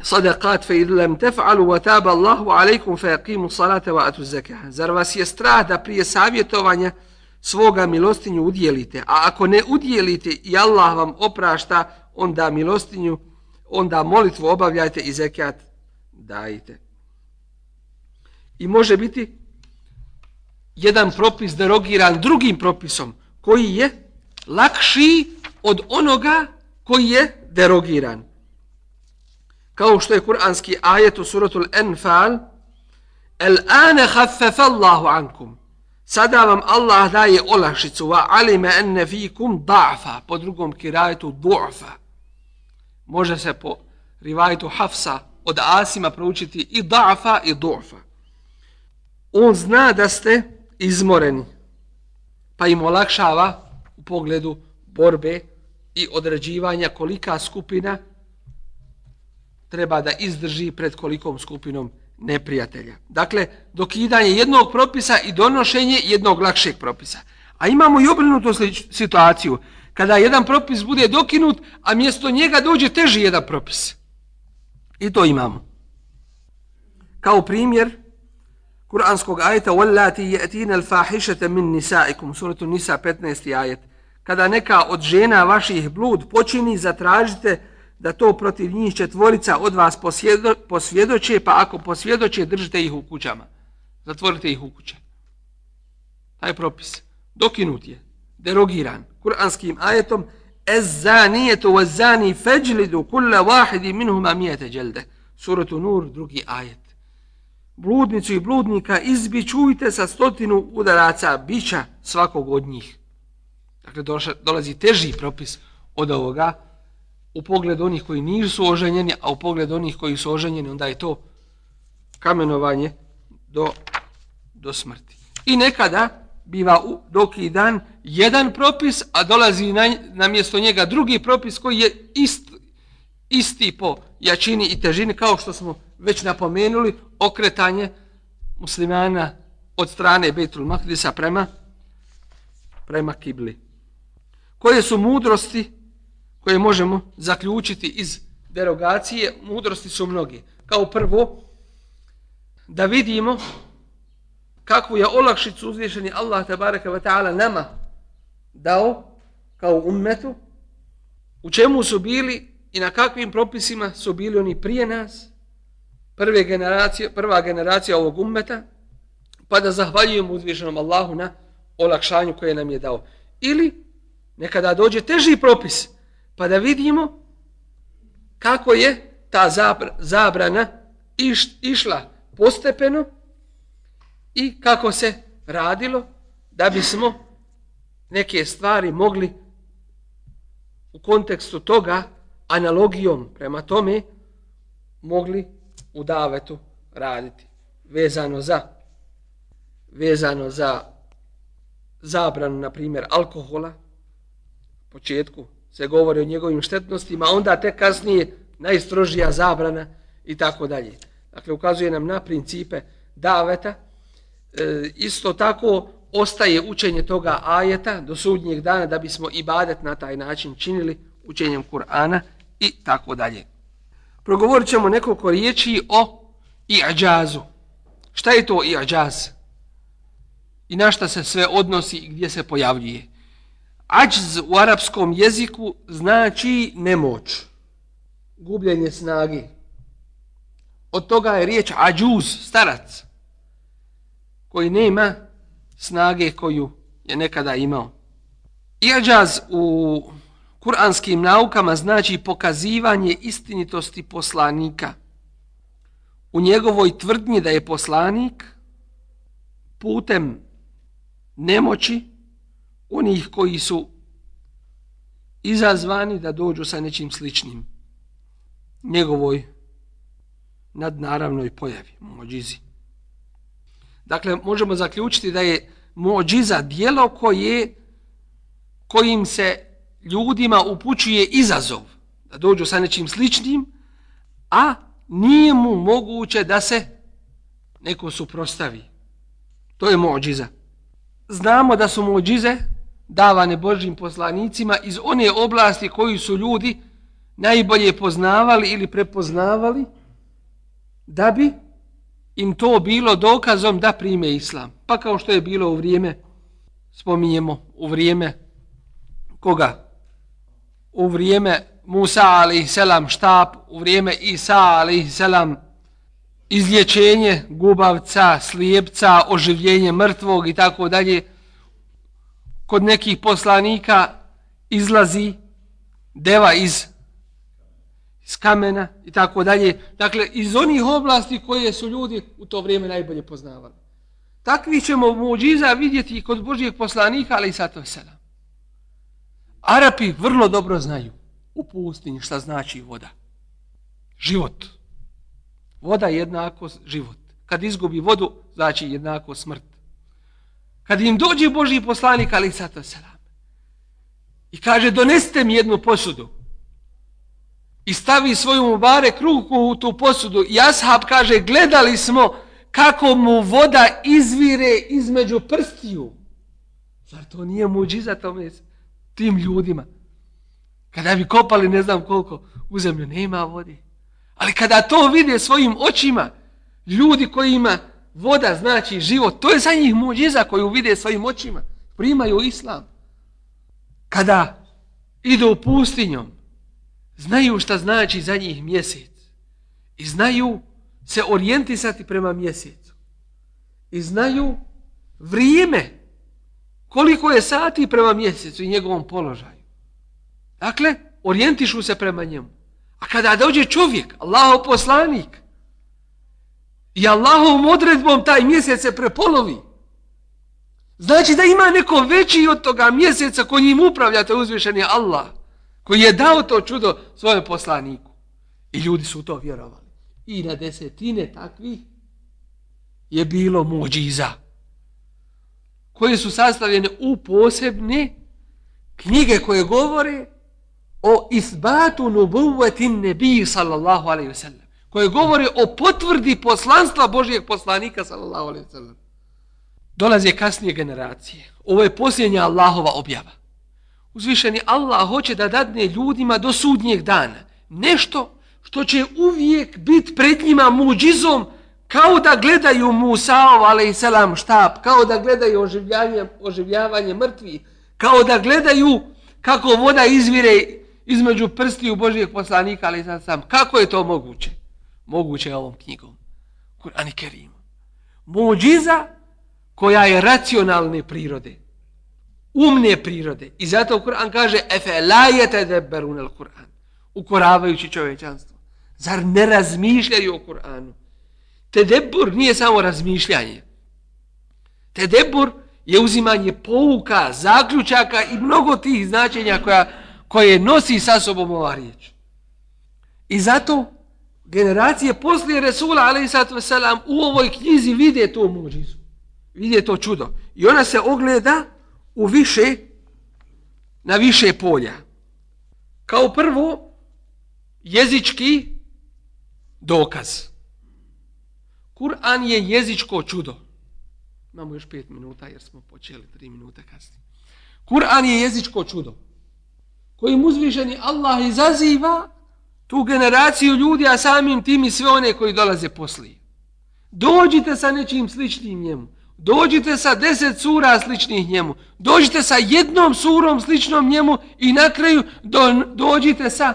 sadaqat fe idlem tef'alu wa taba Allahu alaikum fe aqimu salate wa atu zekaha. Zar vas je strah da prije savjetovanja svoga milostinju udjelite, a ako ne udjelite i Allah vam oprašta, onda milostinju, onda molitvu obavljajte i zekat dajte. I može biti jedan propis derogiran drugim propisom koji je lakši od onoga koji je derogiran. Kao što je kuranski ajet u suratul Enfal El ane haffefe Allahu ankum. Sada vam Allah daje olakšicu wa alime enne fikum da'fa. Po drugom kirajetu du'fa. Može se po rivajetu Hafsa od Asima proučiti i da'fa i du'fa. On zna da ste izmoreni, pa im olakšava u pogledu borbe i određivanja kolika skupina treba da izdrži pred kolikom skupinom neprijatelja. Dakle, dokidanje jednog propisa i donošenje jednog lakšeg propisa. A imamo i obrnutu situaciju, kada jedan propis bude dokinut, a mjesto njega dođe teži jedan propis. I to imamo. Kao primjer kuranskog ajeta وَلَّاتِ يَأْتِينَ الْفَاحِشَةَ مِنْ نِسَائِكُمْ Suratu Nisa 15. ajet. Kada neka od žena vaših blud počini, zatražite da to protiv njih četvorica od vas posvjedo, posvjedoče, pa ako posvjedoče, držite ih u kućama. Zatvorite ih u kuće. Taj propis. Dokinut je. Derogiran. Kuranskim ajetom Ez-zanijetu wa-zani feđlidu kulla wahidi minhuma mijete dželde. Suratu Nur, drugi ajet. Bludnicu i bludnika izbičujte sa stotinu udaraca bića svakog od njih. Dakle, dolazi teži propis od ovoga u pogled onih koji nisu oženjeni, a u pogled onih koji su oženjeni, onda je to kamenovanje do, do smrti. I nekada biva u doki dan jedan propis, a dolazi na, na mjesto njega drugi propis koji je ist, isti po jačini i težini, kao što smo već napomenuli, okretanje muslimana od strane Betul Mahdisa prema, prema Kibli. Koje su mudrosti koje možemo zaključiti iz derogacije? Mudrosti su mnogi. Kao prvo, da vidimo kakvu je olakšicu uzvišeni Allah tabaraka wa ta'ala nama dao kao ummetu, u čemu su bili i na kakvim propisima su bili oni prije nas, prve generacije, prva generacija ovog ummeta, pa da zahvaljujemo uzvišenom Allahu na olakšanju koje nam je dao. Ili nekada dođe teži propis, pa da vidimo kako je ta zabrana iš, išla postepeno, i kako se radilo da bismo neke stvari mogli u kontekstu toga analogijom prema tome mogli u davetu raditi. Vezano za vezano za zabranu na primjer alkohola početku se govori o njegovim štetnostima, onda te kasnije najstrožija zabrana i tako dalje. Dakle, ukazuje nam na principe daveta. E, isto tako ostaje učenje toga ajeta do sudnjeg dana da bismo ibadet na taj način činili učenjem Kur'ana i tako dalje. Progovorit ćemo nekoliko riječi o i'đazu. Šta je to i'đaz? I na šta se sve odnosi i gdje se pojavljuje? Ađz u arapskom jeziku znači nemoć, gubljenje snagi. Od toga je riječ ađuz, starac, koji nema snage koju je nekada imao. Iađaz u kuranskim naukama znači pokazivanje istinitosti poslanika. U njegovoj tvrdnji da je poslanik putem nemoći onih koji su izazvani da dođu sa nečim sličnim njegovoj nadnaravnoj pojavi, mođizi. Dakle, možemo zaključiti da je mođiza dijelo koje, kojim se ljudima upućuje izazov da dođu sa nečim sličnim, a nije mu moguće da se neko suprostavi. To je mođiza. Znamo da su mođize davane Božim poslanicima iz one oblasti koju su ljudi najbolje poznavali ili prepoznavali da bi im to bilo dokazom da prime islam. Pa kao što je bilo u vrijeme, spominjemo, u vrijeme koga? U vrijeme Musa a.s. štap, u vrijeme Isa a.s. izlječenje gubavca, slijepca, oživljenje mrtvog i tako dalje. Kod nekih poslanika izlazi deva iz iz kamena i tako dalje. Dakle, iz onih oblasti koje su ljudi u to vrijeme najbolje poznavali. Takvi ćemo muđiza vidjeti i kod Božijeg poslanika, ali i sato sada. Arapi vrlo dobro znaju u pustinji šta znači voda. Život. Voda je jednako život. Kad izgubi vodu, znači jednako smrt. Kad im dođe Boži poslanik, ali sato selam, I kaže, donesite mi jednu posudu i stavi svoju mubare kruku u tu posudu i ashab kaže gledali smo kako mu voda izvire između prstiju. Zar to nije muđiza tome tim ljudima? Kada bi kopali ne znam koliko u zemlju, nema vode. Ali kada to vide svojim očima, ljudi koji ima voda znači život, to je za njih muđiza koju vide svojim očima. Primaju islam. Kada idu pustinjom, znaju šta znači za njih mjesec i znaju se orijentisati prema mjesecu i znaju vrijeme koliko je sati prema mjesecu i njegovom položaju. Dakle, orijentišu se prema njemu. A kada dođe čovjek, Allahov poslanik, i Allahovom odredbom taj mjesec se prepolovi, znači da ima neko veći od toga mjeseca koji njim upravljate uzvišen je Allah koji je dao to čudo svojem poslaniku. I ljudi su to vjerovali. I na desetine takvih je bilo muđiza koje su sastavljene u posebne knjige koje govore o isbatu nubuvetin nebiji sallallahu alaihi wasallam koje govore o potvrdi poslanstva Božijeg poslanika sallallahu alaihi sallam. dolaze kasnije generacije ovo je posljednja Allahova objava uzvišeni Allah hoće da dadne ljudima do sudnjeg dana nešto što će uvijek biti pred njima muđizom kao da gledaju Musaov alaihissalam štab, kao da gledaju oživljavanje, oživljavanje mrtvi, kao da gledaju kako voda izvire između prsti u Božijeg poslanika alaihissalam. Kako je to moguće? Moguće je ovom knjigom. Kur'an i Kerim. Muđiza koja je racionalne prirode umne prirode. I zato Kur'an kaže efe la yatadabbarun al-Kur'an. Ukoravajući čovečanstvo. Zar ne razmišljaju o Kur'anu? Tedebur nije samo razmišljanje. Tedebur je uzimanje pouka, zaključaka i mnogo tih značenja koja, koje nosi sa sobom ova riječ. I zato generacije poslije Resula a.s. u ovoj knjizi vide to muđizu. Vide to čudo. I ona se ogleda u više na više polja. Kao prvo, jezički dokaz. Kur'an je jezičko čudo. Imamo još pet minuta jer smo počeli tri minuta kasnije. Kur'an je jezičko čudo kojim uzvišeni Allah izaziva tu generaciju ljudi, a samim tim i sve one koji dolaze poslije. Dođite sa nečim sličnim njemu. Dođite sa deset sura sličnih njemu. Dođite sa jednom surom sličnom njemu i na kraju do, dođite sa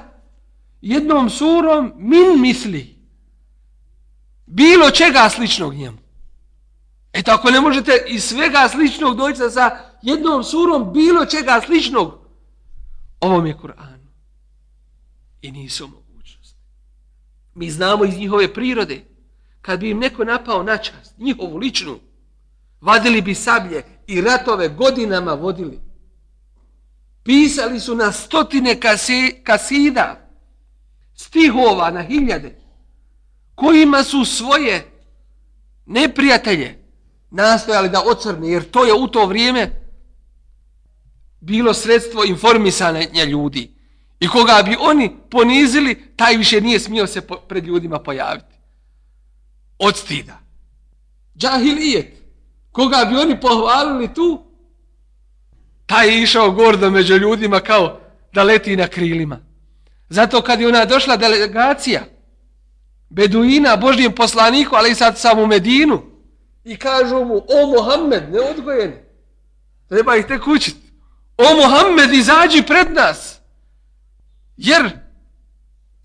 jednom surom min misli. Bilo čega sličnog njemu. E tako ne možete iz svega sličnog doći sa jednom surom bilo čega sličnog. Ovom je Kur'an. I nisu mogli. Mi znamo iz njihove prirode, kad bi im neko napao na čast, njihovu ličnu, vadili bi sablje i ratove godinama vodili. Pisali su na stotine kasi, kasida, stihova na hiljade, kojima su svoje neprijatelje nastojali da ocrne, jer to je u to vrijeme bilo sredstvo informisanja ljudi. I koga bi oni ponizili, taj više nije smio se pred ljudima pojaviti. Od stida. Džahilijet. Koga bi oni pohvalili tu, taj je išao gordo među ljudima kao da leti na krilima. Zato kad je ona došla delegacija Beduina, Božnijem poslaniku, ali i sad sam u Medinu, i kažu mu, o Mohamed, neodgojeni, treba ih te kućit. O Mohamed, izađi pred nas. Jer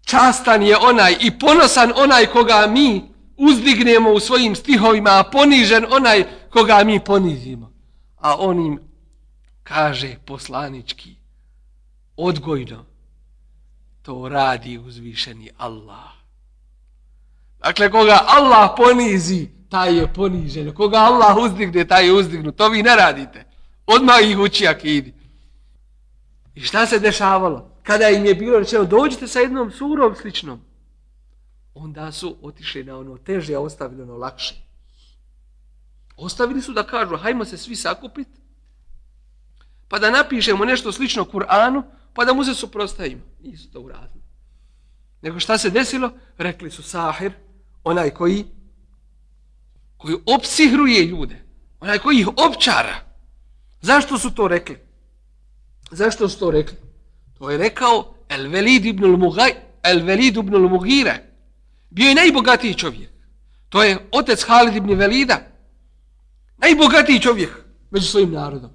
častan je onaj i ponosan onaj koga mi uzdignemo u svojim stihovima, a ponižen onaj koga mi ponizimo. A on im kaže poslanički, odgojno, to radi uzvišeni Allah. Dakle, koga Allah ponizi, taj je ponižen. Koga Allah uzdigne, taj je uzdignu. To vi ne radite. Odmah ih uči akidi. I šta se dešavalo? Kada im je bilo rečeno, dođite sa jednom surom sličnom. Onda su otišli na ono teže, a ostavili ono lakše. Ostavili su da kažu, hajmo se svi sakupiti, pa da napišemo nešto slično Kur'anu, pa da mu se suprostavimo. Nisu to uradili. Nego šta se desilo? Rekli su Sahir, onaj koji koji opsihruje ljude, onaj koji ih opčara. Zašto su to rekli? Zašto su to rekli? To je rekao El Velid ibn al-Mugaj, El Velid ibn al-Mughira. Bio je najbogatiji čovjek. To je otec Halid ibn Velida. Najbogatiji čovjek među svojim narodom.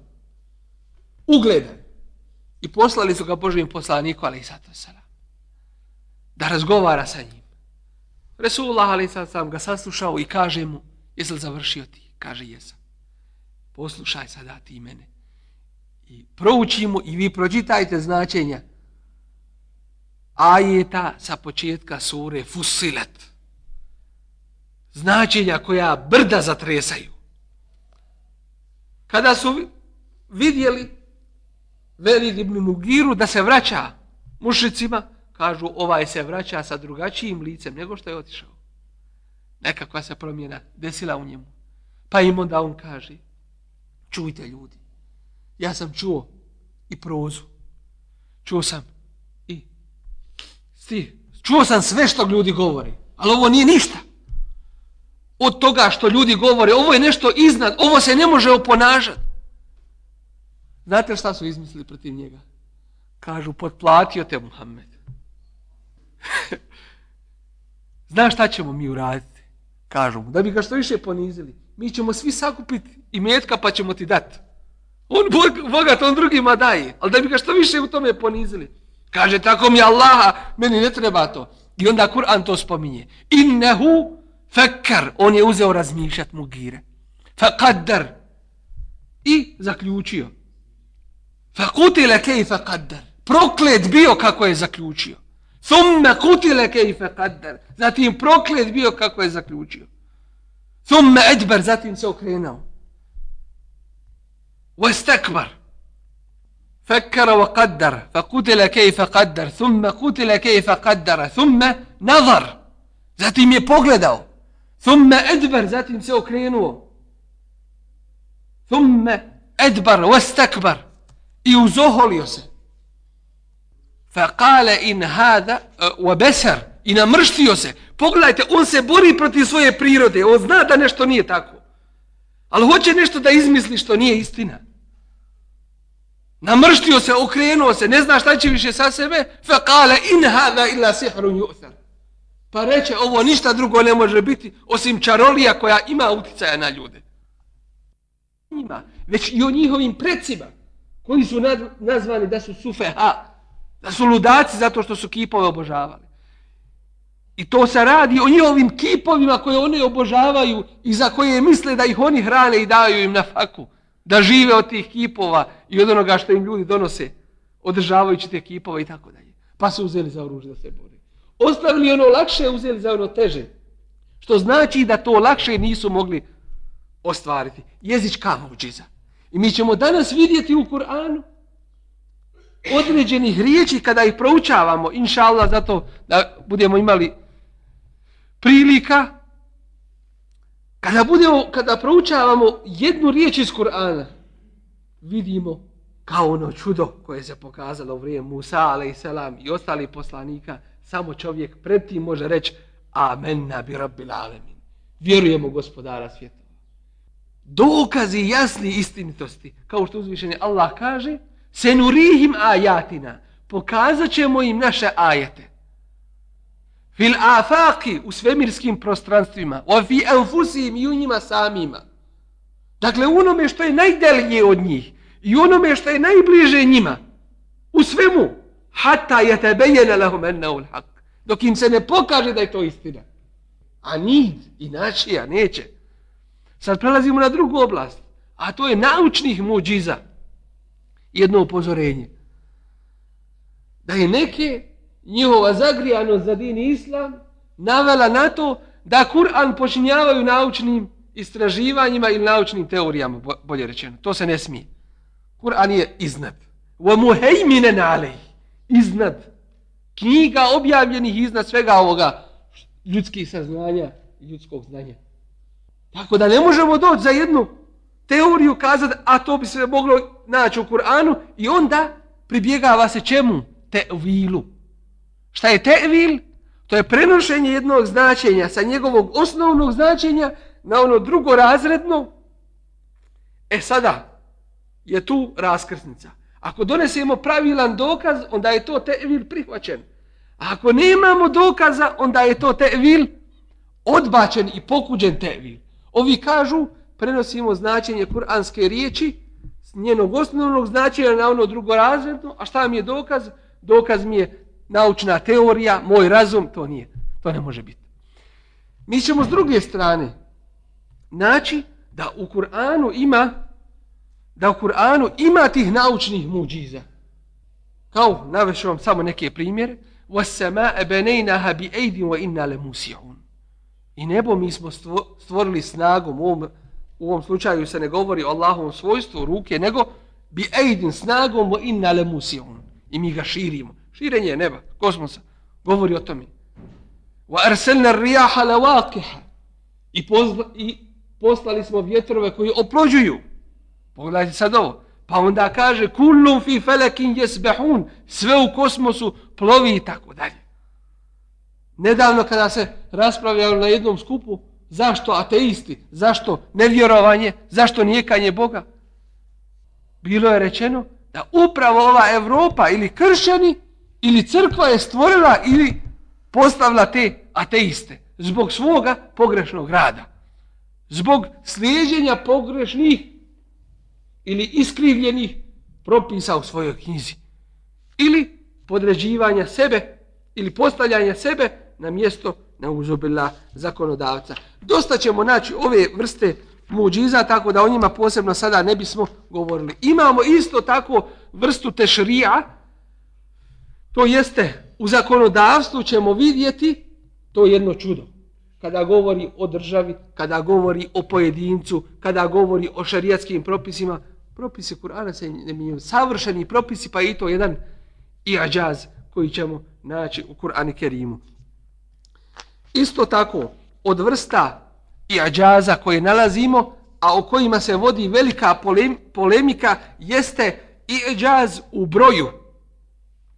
Ugledan. I poslali su ga Božijem poslaniku, ali i sato. Da razgovara sa njim. Resulullah, ali sad sam ga saslušao i kaže mu, jesi li završio ti? Kaže, jesam. Poslušaj sada ti mene. I proučimo i vi pročitajte značenja ajeta sa početka sure Fusilet. Značenja koja brda zatresaju. Kada su vidjeli Velid ibn Mugiru da se vraća mušicima, kažu ovaj se vraća sa drugačijim licem nego što je otišao. Nekakva se promjena desila u njemu. Pa im onda on kaže, čujte ljudi, ja sam čuo i prozu, čuo sam i stih. čuo sam sve što ljudi govori, ali ovo nije ništa od toga što ljudi govore, ovo je nešto iznad, ovo se ne može oponažati. Znate šta su izmislili protiv njega? Kažu, potplatio te Muhammed. *laughs* Znaš šta ćemo mi uraditi? Kažu mu, da bi ga što više ponizili. Mi ćemo svi sakupiti i metka pa ćemo ti dati. On bog, bogat, on drugima daje. Ali da bi ga što više u tome ponizili. Kaže, tako mi Allaha, meni ne treba to. I onda Kur'an to spominje. Innehu fekar. on je uzeo razmišljat mugire. Fekadar. I zaključio. Fekutile kejfe kaddar. Proklet bio kako je zaključio. Thumme kutile kejfe kaddar. Zatim proklet bio kako je zaključio. Thumme edber, zatim se okrenao. Vestekbar. فكر وقدر فقتل كيف قدر ثم قتل كيف قدر ثم نظر zatim je pogledao ثم ادبر zatim se okrenuo ثم ادبر واستكبر i uzoholio se. Fa kale in hada uh, wa besar i namrštio se. Pogledajte, on se bori protiv svoje prirode. On zna da nešto nije tako. Ali hoće nešto da izmisli što nije istina. Namrštio se, okrenuo se, ne zna šta će više sa sebe. Fe kale in hada illa sihrun yu'thar. Pa reče, ovo ništa drugo ne može biti osim čarolija koja ima uticaja na ljude. Ima, već i o njihovim precima koji su nazvani da su sufeha, da su ludaci zato što su kipove obožavali. I to se radi o njihovim kipovima koje one obožavaju i za koje misle da ih oni hrane i daju im na faku. Da žive od tih kipova i od onoga što im ljudi donose održavajući te kipove i tako dalje. Pa su uzeli za oružje da se bore. Ostavili ono lakše, uzeli za ono teže. Što znači da to lakše nisu mogli ostvariti. Jezička muđiza. I mi ćemo danas vidjeti u Kur'anu određenih riječi kada ih proučavamo, inša Allah, zato da budemo imali prilika, kada, budemo, kada proučavamo jednu riječ iz Kur'ana, vidimo kao ono čudo koje se pokazalo u vrijeme Musa, ale i selam, i ostali poslanika, samo čovjek pred tim može reći Amen nabi rabbil alemin. Vjerujemo gospodara svijeta. Dokazi jasni istinitosti, kao što uzvišenje Allah kaže, senurihim ajatina, pokazat ćemo im naše ajete. Fil afaki u svemirskim prostranstvima, wa fi anfusihim i u njima samima. Dakle, onome što je najdelje od njih i onome što je najbliže njima, u svemu, hatta je lahum enneul hak. Dok im se ne pokaže da je to istina. A nid, inače, a neće. Sad prelazimo na drugu oblast, a to je naučnih muđiza. Jedno upozorenje. Da je neke njihova zagrijanost za din islam navela na to da Kur'an počinjavaju naučnim istraživanjima ili naučnim teorijama, bolje rečeno. To se ne smije. Kur'an je iznad. Wa muhejmine nalej. Iznad. Knjiga objavljenih iznad svega ovoga ljudskih saznanja i ljudskog znanja. Tako da ne možemo doći za jednu teoriju kazati, a to bi se moglo naći u Kur'anu i onda pribjegava se čemu? Tevilu. Šta je tevil? To je prenošenje jednog značenja sa njegovog osnovnog značenja na ono drugo razredno. E sada je tu raskrsnica. Ako donesemo pravilan dokaz, onda je to tevil prihvaćen. A ako nemamo dokaza, onda je to tevil odbačen i pokuđen tevil. Ovi kažu, prenosimo značenje kuranske riječi s njenog osnovnog značenja na ono drugorazredno, a šta mi je dokaz? Dokaz mi je naučna teorija, moj razum, to nije. To ne može biti. Mi ćemo s druge strane naći da u Kur'anu ima da u Kur'anu ima tih naučnih muđiza. Kao, navešu vam samo neke primjere. وَسَّمَاءَ بَنَيْنَهَا بِأَيْدٍ وَإِنَّا لَمُسِعُونَ I nebo mi smo stvorili snagom, u ovom, u ovom slučaju se ne govori o Allahovom svojstvu ruke, nego bi ejdin snagom wa inna le musiun. I mi ga širimo. Širenje neba, kosmosa, govori o tome. Wa arsalna ar-riyaha lawaqiha. I, I poslali smo vjetrove koji oplođuju. Pogledajte sad ovo. Pa onda kaže kullum fi falakin yasbahun. Sve u kosmosu plovi i tako dalje. Nedavno kada se raspravljalo na jednom skupu, zašto ateisti, zašto nevjerovanje, zašto nijekanje Boga, bilo je rečeno da upravo ova Evropa ili kršćani ili crkva je stvorila ili postavila te ateiste zbog svoga pogrešnog rada. Zbog slijedjenja pogrešnih ili iskrivljenih propisa u svojoj knjizi. Ili podređivanja sebe ili postavljanja sebe na mjesto na uzubila zakonodavca. Dosta ćemo naći ove vrste muđiza, tako da o njima posebno sada ne bismo govorili. Imamo isto tako vrstu tešrija, to jeste u zakonodavstvu ćemo vidjeti to jedno čudo. Kada govori o državi, kada govori o pojedincu, kada govori o šarijatskim propisima, propisi Kur'ana se ne mijenju. Savršeni propisi, pa i to jedan i ađaz koji ćemo naći u Kur'ani Kerimu. Isto tako, od vrsta i ađaza koje nalazimo, a o kojima se vodi velika polemika, jeste i'đaz u broju,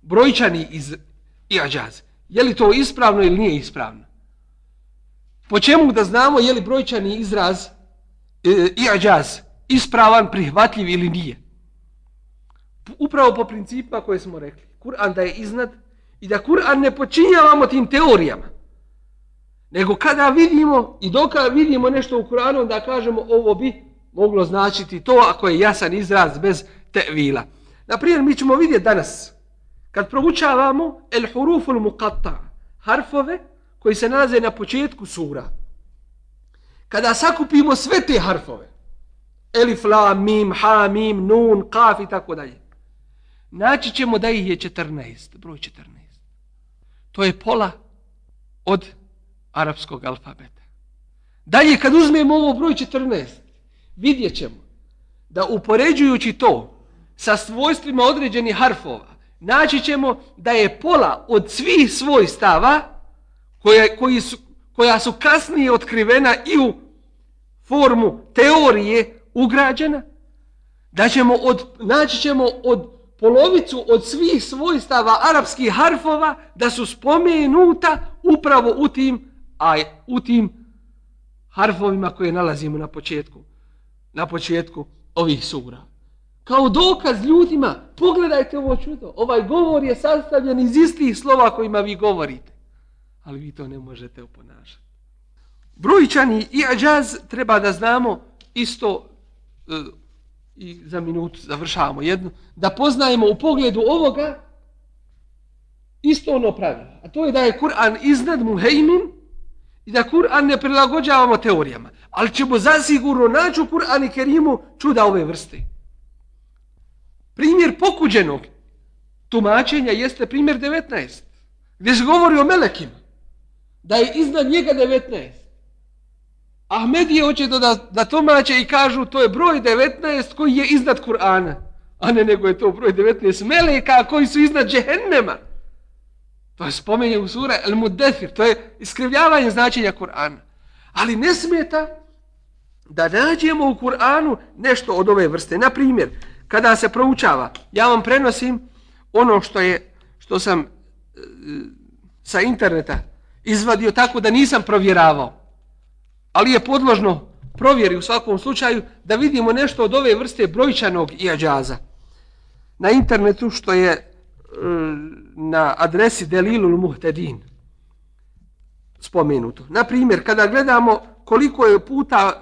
brojčani iz i'đaz. Je li to ispravno ili nije ispravno? Po čemu da znamo je li brojčani izraz e, i'đaz ispravan, prihvatljiv ili nije? Upravo po principima koje smo rekli. Kur'an da je iznad i da Kur'an ne počinjavamo tim teorijama. Nego kada vidimo i dok vidimo nešto u Kur'anu da kažemo ovo bi moglo značiti to ako je jasan izraz bez tevila. Naprimjer, mi ćemo vidjeti danas kad proučavamo el huruful muqatta, harfove koji se nalaze na početku sura. Kada sakupimo sve te harfove, elif, la, mim, ha, mim, nun, kaf i tako dalje, naći ćemo da ih je 14, broj 14. To je pola od arapskog alfabeta. Dalje, kad uzmemo ovo broj 14, vidjet ćemo da upoređujući to sa svojstvima određenih harfova, naći ćemo da je pola od svih svojstava koje, koji su, koja su kasnije otkrivena i u formu teorije ugrađena, da ćemo od, naći ćemo od polovicu od svih svojstava arapskih harfova da su spomenuta upravo u tim, a u tim harfovima koje nalazimo na početku, na početku ovih sura. Kao dokaz ljudima, pogledajte ovo čudo, ovaj govor je sastavljen iz istih slova kojima vi govorite. Ali vi to ne možete oponašati. Brojčani i ađaz treba da znamo isto e, i za minutu završavamo jednu, da poznajemo u pogledu ovoga isto ono pravilo. A to je da je Kur'an iznad muhejmin i da Kur'an ne prilagođavamo teorijama. Ali ćemo zasigurno naći u Kur'an i Kerimu čuda ove vrste. Primjer pokuđenog tumačenja jeste primjer 19. Gdje se govori o melekima. Da je iznad njega 19. Ahmedije hoće da, da tumače i kažu to je broj 19 koji je iznad Kur'ana. A ne nego je to broj 19 meleka koji su iznad džehennema. To je spomenje u sura El Mudefir. To je iskrivljavanje značenja Kur'ana. Ali ne smeta da nađemo u Kur'anu nešto od ove vrste. Na primjer, kada se proučava, ja vam prenosim ono što je što sam e, sa interneta izvadio tako da nisam provjeravao. Ali je podložno provjeri u svakom slučaju da vidimo nešto od ove vrste brojčanog i ađaza. Na internetu što je e, na adresi Delilul Muhtedin spomenuto. Na primjer, kada gledamo koliko je puta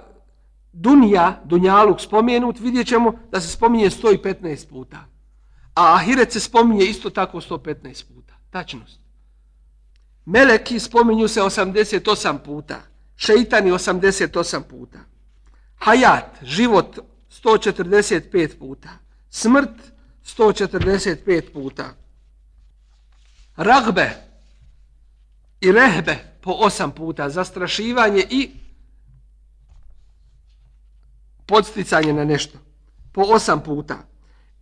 Dunja, Dunjaluk spomenut, vidjet ćemo da se spominje 115 puta. A Ahiret se spominje isto tako 115 puta. Tačnost. Meleki spominju se 88 puta. Šeitani 88 puta. Hayat, život 145 puta. Smrt 145 puta. Ragbe i rehbe po 8 puta. Zastrašivanje i podsticanje na nešto. Po osam puta.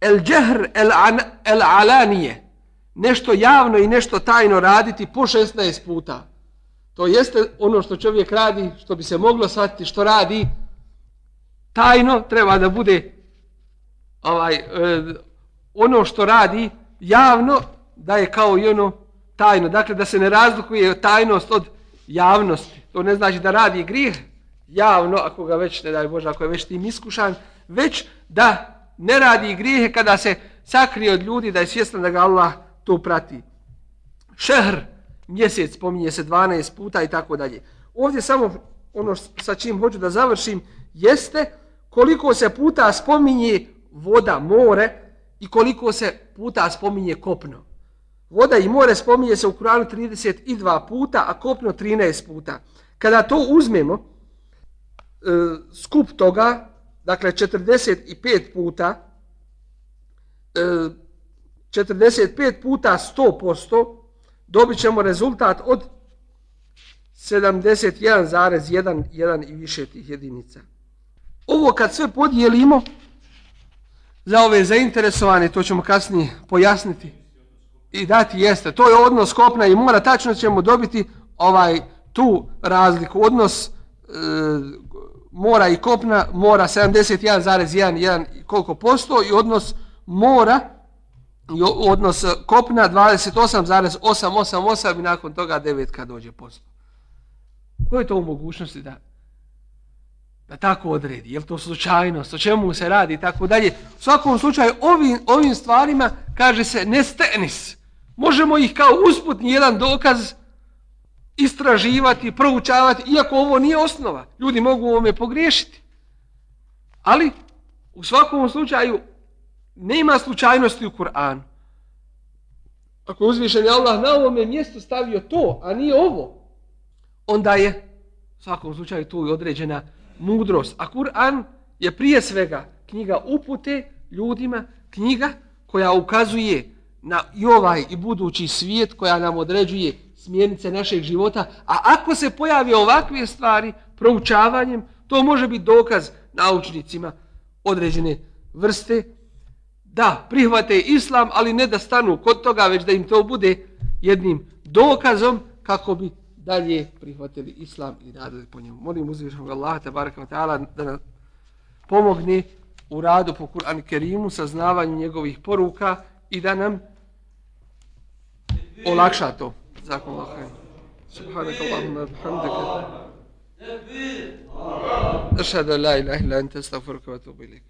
El džehr el, an, el alanije. Nešto javno i nešto tajno raditi po 16 puta. To jeste ono što čovjek radi, što bi se moglo shvatiti, što radi tajno, treba da bude ovaj, eh, ono što radi javno, da je kao i ono tajno. Dakle, da se ne razlikuje tajnost od javnosti. To ne znači da radi grijeh, javno, ako ga već, ne daj Bože, ako je već tim iskušan, već da ne radi grijehe kada se sakrije od ljudi, da je svjestan da ga Allah to prati. Šehr, mjesec, pominje se 12 puta i tako dalje. Ovdje samo ono sa čim hoću da završim, jeste koliko se puta spominje voda, more i koliko se puta spominje kopno. Voda i more spominje se u Kuranu 32 puta, a kopno 13 puta. Kada to uzmemo, E, skup toga, dakle 45 puta, e, 45 puta 100%, dobit ćemo rezultat od 71,1 i više tih jedinica. Ovo kad sve podijelimo, za ove zainteresovane, to ćemo kasnije pojasniti i dati jeste. To je odnos kopna i mora, tačno ćemo dobiti ovaj tu razliku, odnos e, mora i kopna mora 71,1 koliko posto i odnos mora i odnos e, kopna 28,888 i nakon toga 9 kad dođe posto. Koje je to u mogućnosti da da tako odredi? Je li to slučajnost? O čemu se radi? I tako dalje. U svakom slučaju ovim, ovim stvarima kaže se nestenis. Možemo ih kao usputni jedan dokaz istraživati, proučavati, iako ovo nije osnova. Ljudi mogu ovome pogriješiti. Ali u svakom slučaju nema slučajnosti u Kur'anu. Ako je uzvišen Allah na ovome mjestu stavio to, a nije ovo, onda je u svakom slučaju tu i određena mudrost. A Kur'an je prije svega knjiga upute ljudima, knjiga koja ukazuje na i ovaj i budući svijet, koja nam određuje smjernice našeg života. A ako se pojavi ovakve stvari, proučavanjem, to može biti dokaz naučnicima određene vrste, da prihvate islam, ali ne da stanu kod toga, već da im to bude jednim dokazom kako bi dalje prihvatili islam i radili po njemu. Molim uzvišnog Allaha tabaraka wa ta'ala da nam pomogne u radu po Kur'an Kerimu, saznavanju njegovih poruka i da nam olakša to. جزاكم الله خير. سبحانك اللهم وبحمدك. أشهد أن لا إله إلا أنت أستغفرك وأتوب إليك.